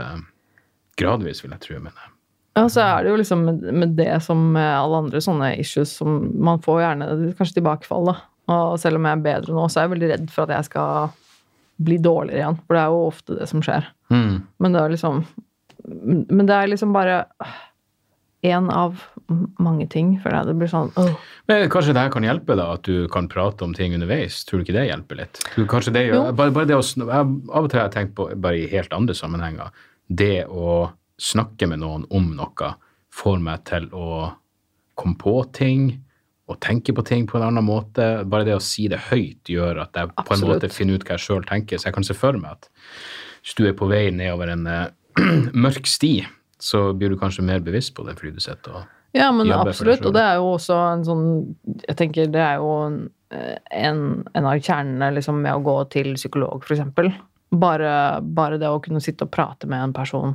gradvis, vil jeg tro. Men eh, Ja, så er det jo liksom med, med det som med alle andre sånne issues som man får gjerne kanskje tilbakefall, da. Og selv om jeg er bedre nå, så er jeg veldig redd for at jeg skal bli dårligere igjen. For det er jo ofte det som skjer. mm. Men det er liksom Men det er liksom bare én av mange ting, jeg. Det blir sånn åh. Men kanskje det her kan hjelpe, da, at du kan prate om ting underveis? Tror du ikke det hjelper litt? Kanskje det gjør, bare, bare det å, jeg, Av og til har jeg tenkt på, bare i helt andre sammenhenger, det å snakke med noen om noe får meg til å komme på ting og tenke på ting på en annen måte. Bare det å si det høyt gjør at jeg på en måte finner ut hva jeg sjøl tenker. Så jeg kan se for meg at hvis du er på vei nedover en eh, (clears throat) mørk sti, så blir du kanskje mer bevisst på det fordi du sitter og Ja, men absolutt. Og det er jo også en sånn Jeg tenker det er jo en, en, en av kjernene liksom, med å gå til psykolog, f.eks. Bare, bare det å kunne sitte og prate med en person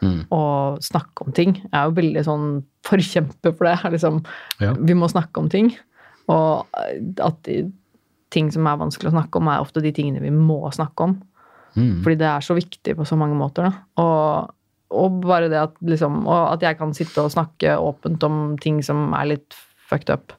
Mm. og snakke om ting. Jeg er jo veldig sånn forkjemper for det. Liksom, Ja. Vi må snakke om ting. Og at de, ting som er vanskelig å snakke om, er ofte de tingene vi må snakke om. Mm. Fordi det er så viktig på så mange måter. Da. Og, og bare det at, liksom, og at jeg kan sitte og snakke åpent om ting som er litt fucked up.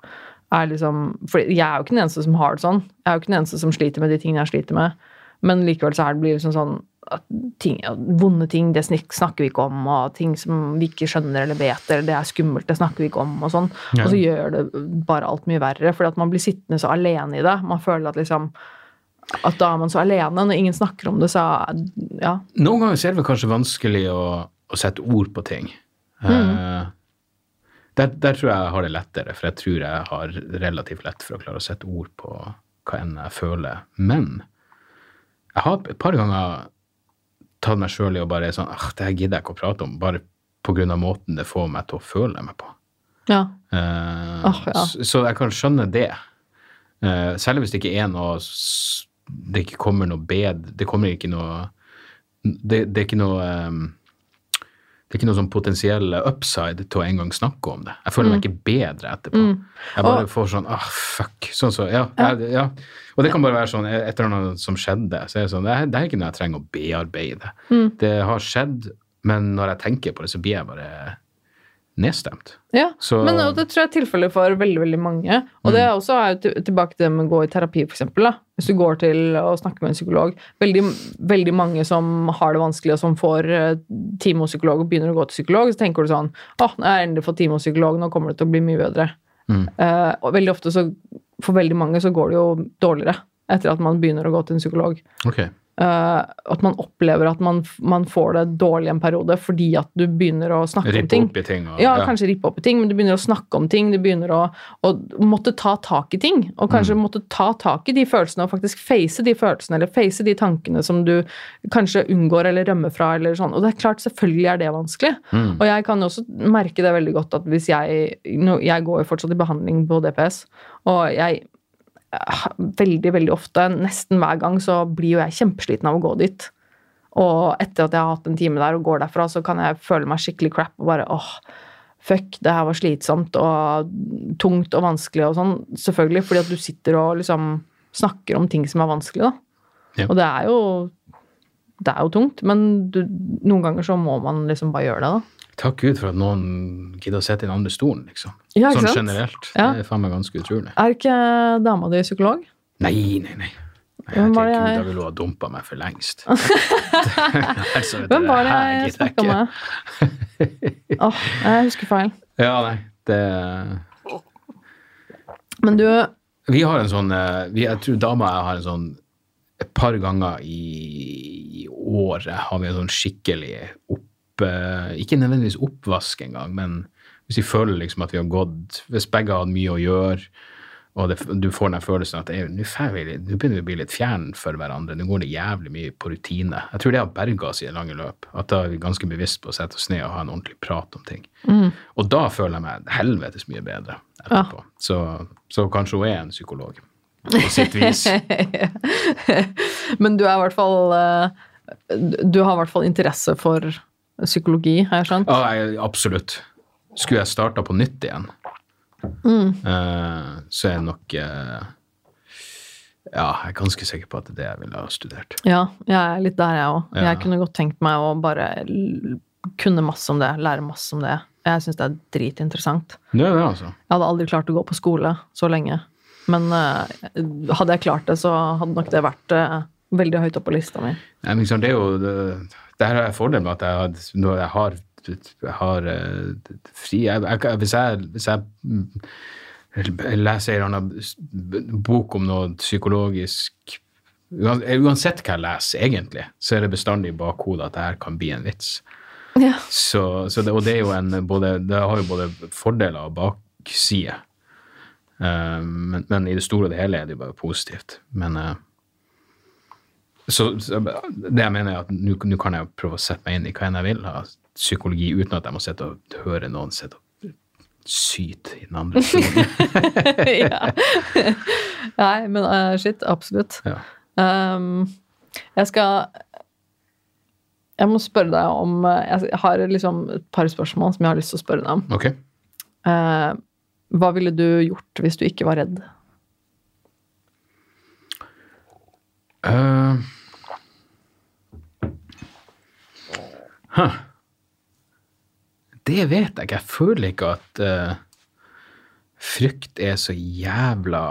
Er liksom, for jeg er jo ikke den eneste som har det sånn. Jeg er jo ikke den eneste som sliter med de tingene jeg sliter med. Men likevel så er det blir liksom sånn at ting, vonde ting, det snakker vi ikke om. Og ting som vi ikke skjønner eller vet, eller det er skummelt, det snakker vi ikke om. Og sånn. Ja. Og så gjør det bare alt mye verre, fordi at man blir sittende så alene i det. Man føler at liksom at da er man så alene. Når ingen snakker om det, så ja. Noen ganger er det kanskje vanskelig å, å sette ord på ting. Eh, der, der tror jeg jeg har det lettere, for jeg tror jeg har relativt lett for å klare å sette ord på hva enn jeg føler. Men jeg har et par ganger tatt meg sjøl i å bare sånn ah, det her gidder jeg ikke å prate om, bare av måten det får meg til å føle meg på. ja. Uh, oh, ja. så, så jeg kan skjønne det. Uh, særlig hvis det ikke er noe Det ikke kommer noe bedre Det kommer ikke noe Det, det er ikke noe um, det er ikke noe sånn potensiell upside til å en gang snakke om det. Jeg føler meg ikke bedre etterpå. Jeg bare Mm. Og- får sånn ah, fuck. Sånn så, ja, jeg- ja. Og det kan bare være sånn et eller annet som skjedde. Så er det sånn, det er, det er ikke noe jeg trenger å bearbeide. Mm. Det har skjedd, men når jeg tenker på det, så blir jeg bare nedstemt. Ja, Så- men det tror jeg er tilfellet for veldig veldig mange. Og det er også er tilbake til det med å gå i terapi, eksempel. Hvis du går til å snakke med en psykolog. Veldig, veldig mange som har det vanskelig, og som får eh, time hos psykolog og begynner å gå til psykolog, så tenker du sånn Å, har jeg endelig fått time hos psykolog, nå kommer det til å bli mye bedre. Mm. Uh, og veldig ofte så For veldig mange så går det jo dårligere etter at man begynner å gå til en psykolog. Ok. Eh, at man opplever at man, man får det dårlig en periode fordi at du begynner å snakke om Rippe ting. opp i ting. Og, Ja, kanskje rippe opp i ting, men du begynner å snakke om ting. Du begynner å, å måtte ta tak i ting. Og kanskje måtte ta tak i de følelsene og faktisk face de følelsene, eller face de tankene som du kanskje unngår eller rømmer fra. eller sånn. Og det er klart, selvfølgelig er det vanskelig. Mm. Og jeg kan også merke det veldig godt at hvis jeg Jeg går jo fortsatt i behandling på DPS, og jeg veldig, veldig ofte, nesten hver gang, så blir jo jeg kjempesliten av å gå dit. Og etter at jeg har hatt en time der og går derfra, så kan jeg føle meg skikkelig crap og bare åh, fuck, det her var slitsomt og tungt og vanskelig og sånn. Selvfølgelig, fordi at du sitter og liksom snakker om ting som er vanskelig, da. Ja. Og det er jo det er jo tungt, men du, noen ganger så må man liksom bare gjøre det, da. Takk Gud for at noen gidder å sitte i den andre stolen, liksom. Ja, sånn generelt. Ja. Det er faen meg ganske utrolig. Er ikke dama di psykolog? Nei, nei, nei. Jeg tenker jeg- da ville hun ha dumpa meg for lengst. (laughs) (laughs) Altså, Hvem var det jeg snakka med? Åh, jeg husker feil. (laughs) Ja, nei. Det Men du Vi har en sånn eh, vi, Jeg tror dama og jeg har en sånn Et par ganger i, i året har vi en sånn skikkelig opp eh, Ikke nødvendigvis oppvask engang, men hvis vi føler liksom at vi har gått Hvis begge har hatt mye å gjøre, og det, du får den følelsen at nå begynner vi å bli litt fjern for hverandre, nå går det jævlig mye på rutine. Jeg tror det har berga oss i det lange løp. At da er vi ganske bevisst på å sette oss ned og ha en ordentlig prat om ting. Og da føler jeg meg helvetes mye bedre etterpå. Så, så kanskje hun er en psykolog på sitt vis. (laughs) Men du er i hvert fall eh, Du har i hvert fall interesse for psykologi, har jeg skjønt? Ja, jeg, absolutt. Skulle jeg starta på nytt igjen, eh, så er jeg nok uh, Ja, jeg er ganske sikker på at det er det jeg ville ha studert. Ja, jeg er litt der, jeg òg. Ja. Jeg kunne godt tenkt meg å bare kunne masse om det, lære masse om det. Jeg syns det er dritinteressant. Det er det, altså. Jeg hadde aldri klart å gå på skole så lenge. Men uh, hadde jeg klart det, så hadde nok det vært uh, veldig høyt oppe på lista mi. Nei, men liksom, det er jo det, det her er fordelen med at jeg, har- når jeg har, jeg har eh, fri jeg, jeg, Hvis jeg, hvis jeg leser en eller annen bok om noe psykologisk Uansett hva jeg leser, egentlig, så er det bestandig i bakhodet at det her kan bli en vits. Ja. Så, så det, og det en både, det har jo både fordeler og baksider. Uh, men, men i det store og det hele er det jo bare positivt. Men eh, så, så det jeg mener er at nå kan jeg prøve å sette meg inn i hva enn jeg vil av psykologi, uten at jeg må sitte og høre noen sitte og syte i den andre (laughs) ja. Nei, men uh, shit, absolutt. ja. Um, jeg skal Jeg må spørre deg om eh, Jeg har liksom et par spørsmål som jeg har lyst til å spørre deg om. Okay. Uh, hva ville du gjort hvis du ikke var redd? Uh, huh. Det vet jeg ikke. Jeg føler ikke at uh, frykt er så jævla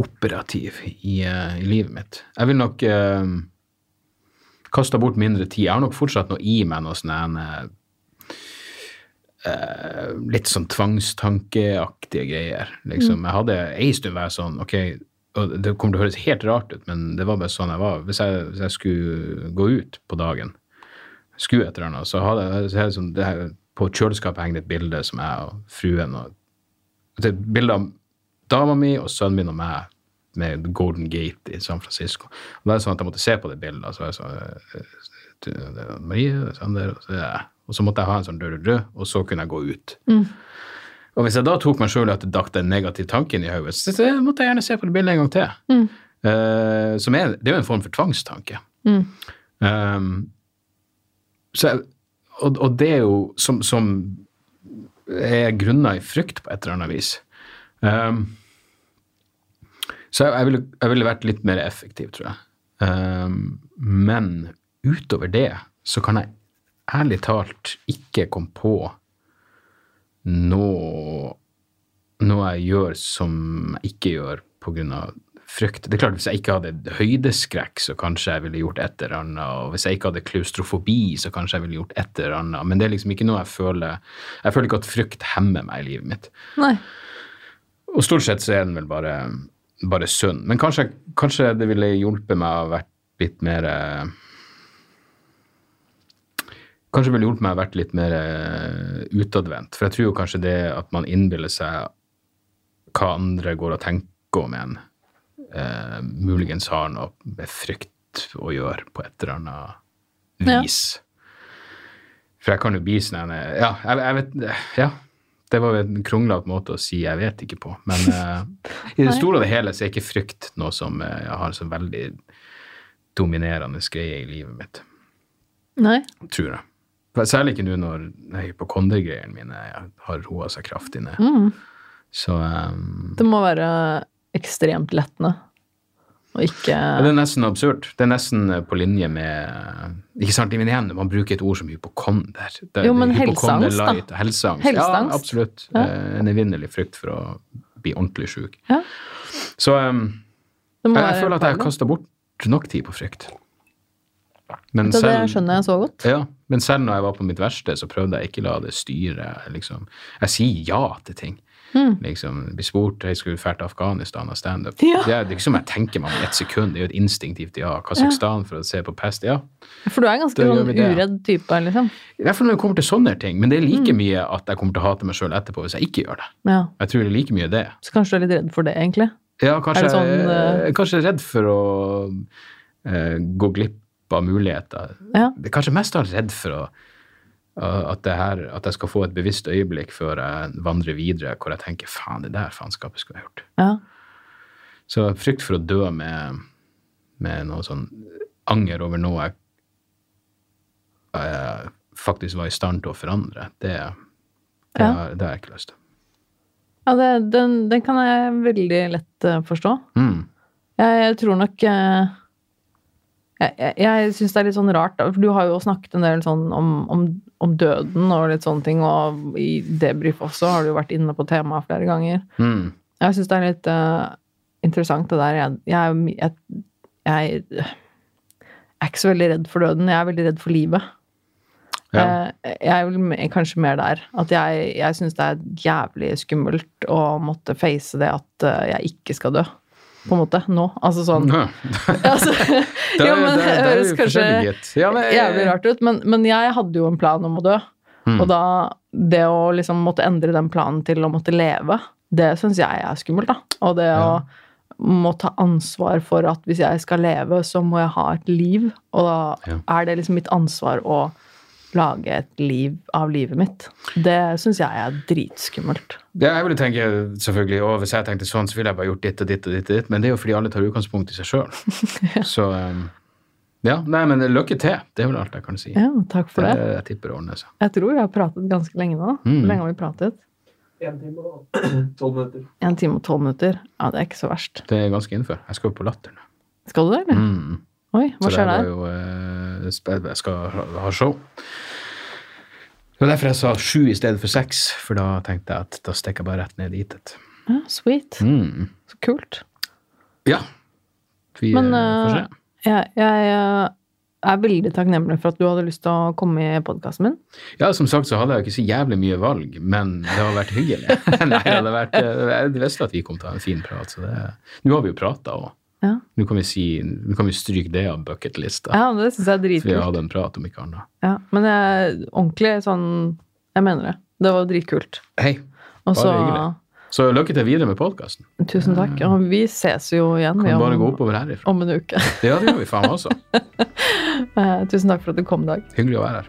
operativ i, uh, i livet mitt. Jeg vil nok uh, kaste bort mindre tid. Jeg har nok fortsatt noe i meg, noe sånn Uh, litt sånn tvangstankeaktige greier. Liksom. Jeg hadde ei stund vært sånn ok, og Det kommer til å høres helt rart ut, men det var bare sånn jeg var. Hvis jeg, hvis jeg skulle gå ut på dagen, skulle et eller annet, så hadde jeg sånn, det her, På kjøleskapet henger det et bilde som jeg og fruen og Det er et bilde av dama mi og sønnen min og meg med Golden Gate i San Francisco. Og da er det sånn at jeg måtte se på det bildet, så jeg sånn eh, Marie, er Sander, og så, ja. og så måtte jeg ha en sånn rød, rød, rød, og så kunne jeg gå ut. Og hvis jeg da tok meg sjøl at det dakk en negativ tanke inn i hodet, så måtte jeg gjerne se på det bildet en gang til. Eh, som er, det er jo en form for tvangstanke. Um, så og, og det er jo som, som er grunna i frykt på et eller annet vis. Um, så jeg, jeg, ville, jeg ville vært litt mer effektiv, tror jeg. Um, men utover det så kan jeg ærlig talt ikke komme på noe, noe jeg gjør som jeg ikke gjør av frykt. Det er klart, Hvis jeg ikke hadde høydeskrekk, så kanskje jeg ville gjort et eller annet. Og hvis jeg ikke hadde klaustrofobi, så kanskje jeg ville gjort et eller annet. Men det er liksom ikke noe jeg føler Jeg føler ikke at frykt hemmer meg i livet mitt. Nei. Og stort sett så er den vel bare, bare sunn. Men kanskje, kanskje det ville hjulpet meg å vært litt mer eh, Kanskje ville hjulpet meg å vært litt mer eh, utadvendt. For jeg tror jo kanskje det at man innbiller seg hva andre går og tenker om en, eh, muligens har noe med frykt å gjøre på et eller annet Ja. vis. For jeg kan jo bli sånn en Ja, jeg, jeg vet Ja. Det var en kronglete måte å si 'jeg vet ikke' på. Men eh, (laughs) i det store og det hele så er ikke frykt noe som eh, jeg har så veldig dominerende greie i livet mitt, Nei. tror jeg. Særlig ikke nå når de hypokondergreiene mine har roa seg kraftig ned. Mm. Så um, Det må være ekstremt lettende. Og ikke Det er nesten absurd. Det er nesten eh, på linje med Ikke sant, men igjen, man bruker et ord som hypokonder. Det, Jo, men helseangst, da. Helseangst. Helseangst. Ja, absolutt. Ja. Eh, En evinnelig frykt for å bli ordentlig sjuk. Ja. Så um, jeg, jeg føler at jeg har kasta bort nok tid på frykt. Men Det, det skjønner jeg så godt. ja, men selv når jeg var på mitt verste, så prøvde jeg ikke å la det styre. Liksom. Jeg sier ja til ting. Mm. Liksom, blir spurt jeg skulle dra til Afghanistan og standup. Ja. Det, er- ikke som jeg tenker meg om et ett sekund. Det er jo et instinktivt ja. Kasakhstan for å se på pest. Ja. For du er ganske sånn uredd type, liksom. I hvert fall når det kommer til sånne ting. Men det er like Mm. mye at jeg kommer til å hate meg sjøl etterpå hvis jeg ikke gjør det. Ja. Jeg tror det er like mye det. Så kanskje du er litt redd for det, egentlig. Ja, kanskje, sånn, er kanskje redd for å uh, gå glipp av muligheter. Ja. Det er kanskje mest av redd for å, uh, at, det her, at jeg skal få et bevisst øyeblikk før jeg vandrer videre, hvor jeg tenker faen, det der faenskapet skulle jeg gjort. Ja. Så frykt for å dø med, med noe sånn anger over noe jeg jeg, faktisk var i stand til å forandre, det, det, Ja. har, det har jeg ikke lyst til. ja det, den, den kan jeg veldig lett eh, forstå. Mm. Jeg, jeg tror nok eh, Jeg, jeg, jeg syns det er litt sånn rart, for du har jo snakket en del sånn om, om, om døden og litt sånne ting, og i debrief også har du jo vært inne på temaet flere ganger. Mm. Jeg syns det er litt uh, interessant det der. Jeg, jeg, jeg, jeg er ikke så veldig redd for døden, jeg er veldig redd for livet. Ja. Eh, Jeg er kanskje mer der. At jeg, jeg syns det er jævlig skummelt å måtte face det at eh, jeg ikke skal dø. På en måte. Nå. Altså sånn (laughs) altså, (laughs) Det er- (laughs) Jo, men det er- det høres kanskje. Ja, men- jævlig rart ut, men, men jeg hadde jo en plan om å dø. Mm. Og da det å liksom måtte endre den planen til å måtte leve, det syns jeg er skummelt, da. Og det Ja. å må ta ansvar for at hvis jeg skal leve, så må jeg ha et liv. Og da Ja. er det liksom mitt ansvar å lage et liv av livet mitt. Det syns jeg er dritskummelt. Ja, jeg ville tenke, selvfølgelig, og hvis jeg tenkte sånn, så ville jeg bare gjort ditt og ditt og ditt, og ditt. Men det er jo fordi alle tar utgangspunkt i seg sjøl. (laughs) Så um, ja, nei, men lykke til. Det er vel alt jeg kan si. Ja, takk for det, det. jeg tipper det ordner seg. Jeg tror vi har pratet ganske lenge nå. Mm. Hvor lenge har vi pratet? En time og tolv minutter. En time og tolv minutter. Ja, det er ikke så verst. Det er ganske innenfor. Jeg skal jo på Latter nå. Skal du det, eller? Mm. Oi, hva Så skjer der? jo eh, Jeg skal ha, ha show. Det var derfor jeg sa sju i stedet for seks, for da tenkte jeg at da stikker jeg bare rett ned dit. Ja, sweet. Mm. Så kult. Ja. Vi Men uh, får se. jeg, jeg eh, er veldig takknemlig for at du hadde lyst til å komme i podkasten min. Ja, som sagt så hadde jeg jo ikke så jævlig mye valg, men det har vært hyggelig. (laughs) Nei, det hadde vært, jeg visste at vi kom til å ha en fin prat, så det Nå har vi jo prata òg. Ja, Nå kan vi si, nå kan vi stryke det av bucketlista. ja det syns jeg er dritkult. Så vi har hatt en prat, om ikke annet. Ja, men jeg ordentlig sånn Jeg mener det. Det var dritkult. Hei, Bare så hyggelig. så lykke til videre med podkasten. Tusen takk. Og vi ses jo igjen vi, Kan om, bare gå oppover herifra. om en uke. Ja, det gjør vi faen meg også. (laughs) Eh, Tusen takk for at du kom, Dag. Hyggelig å være her.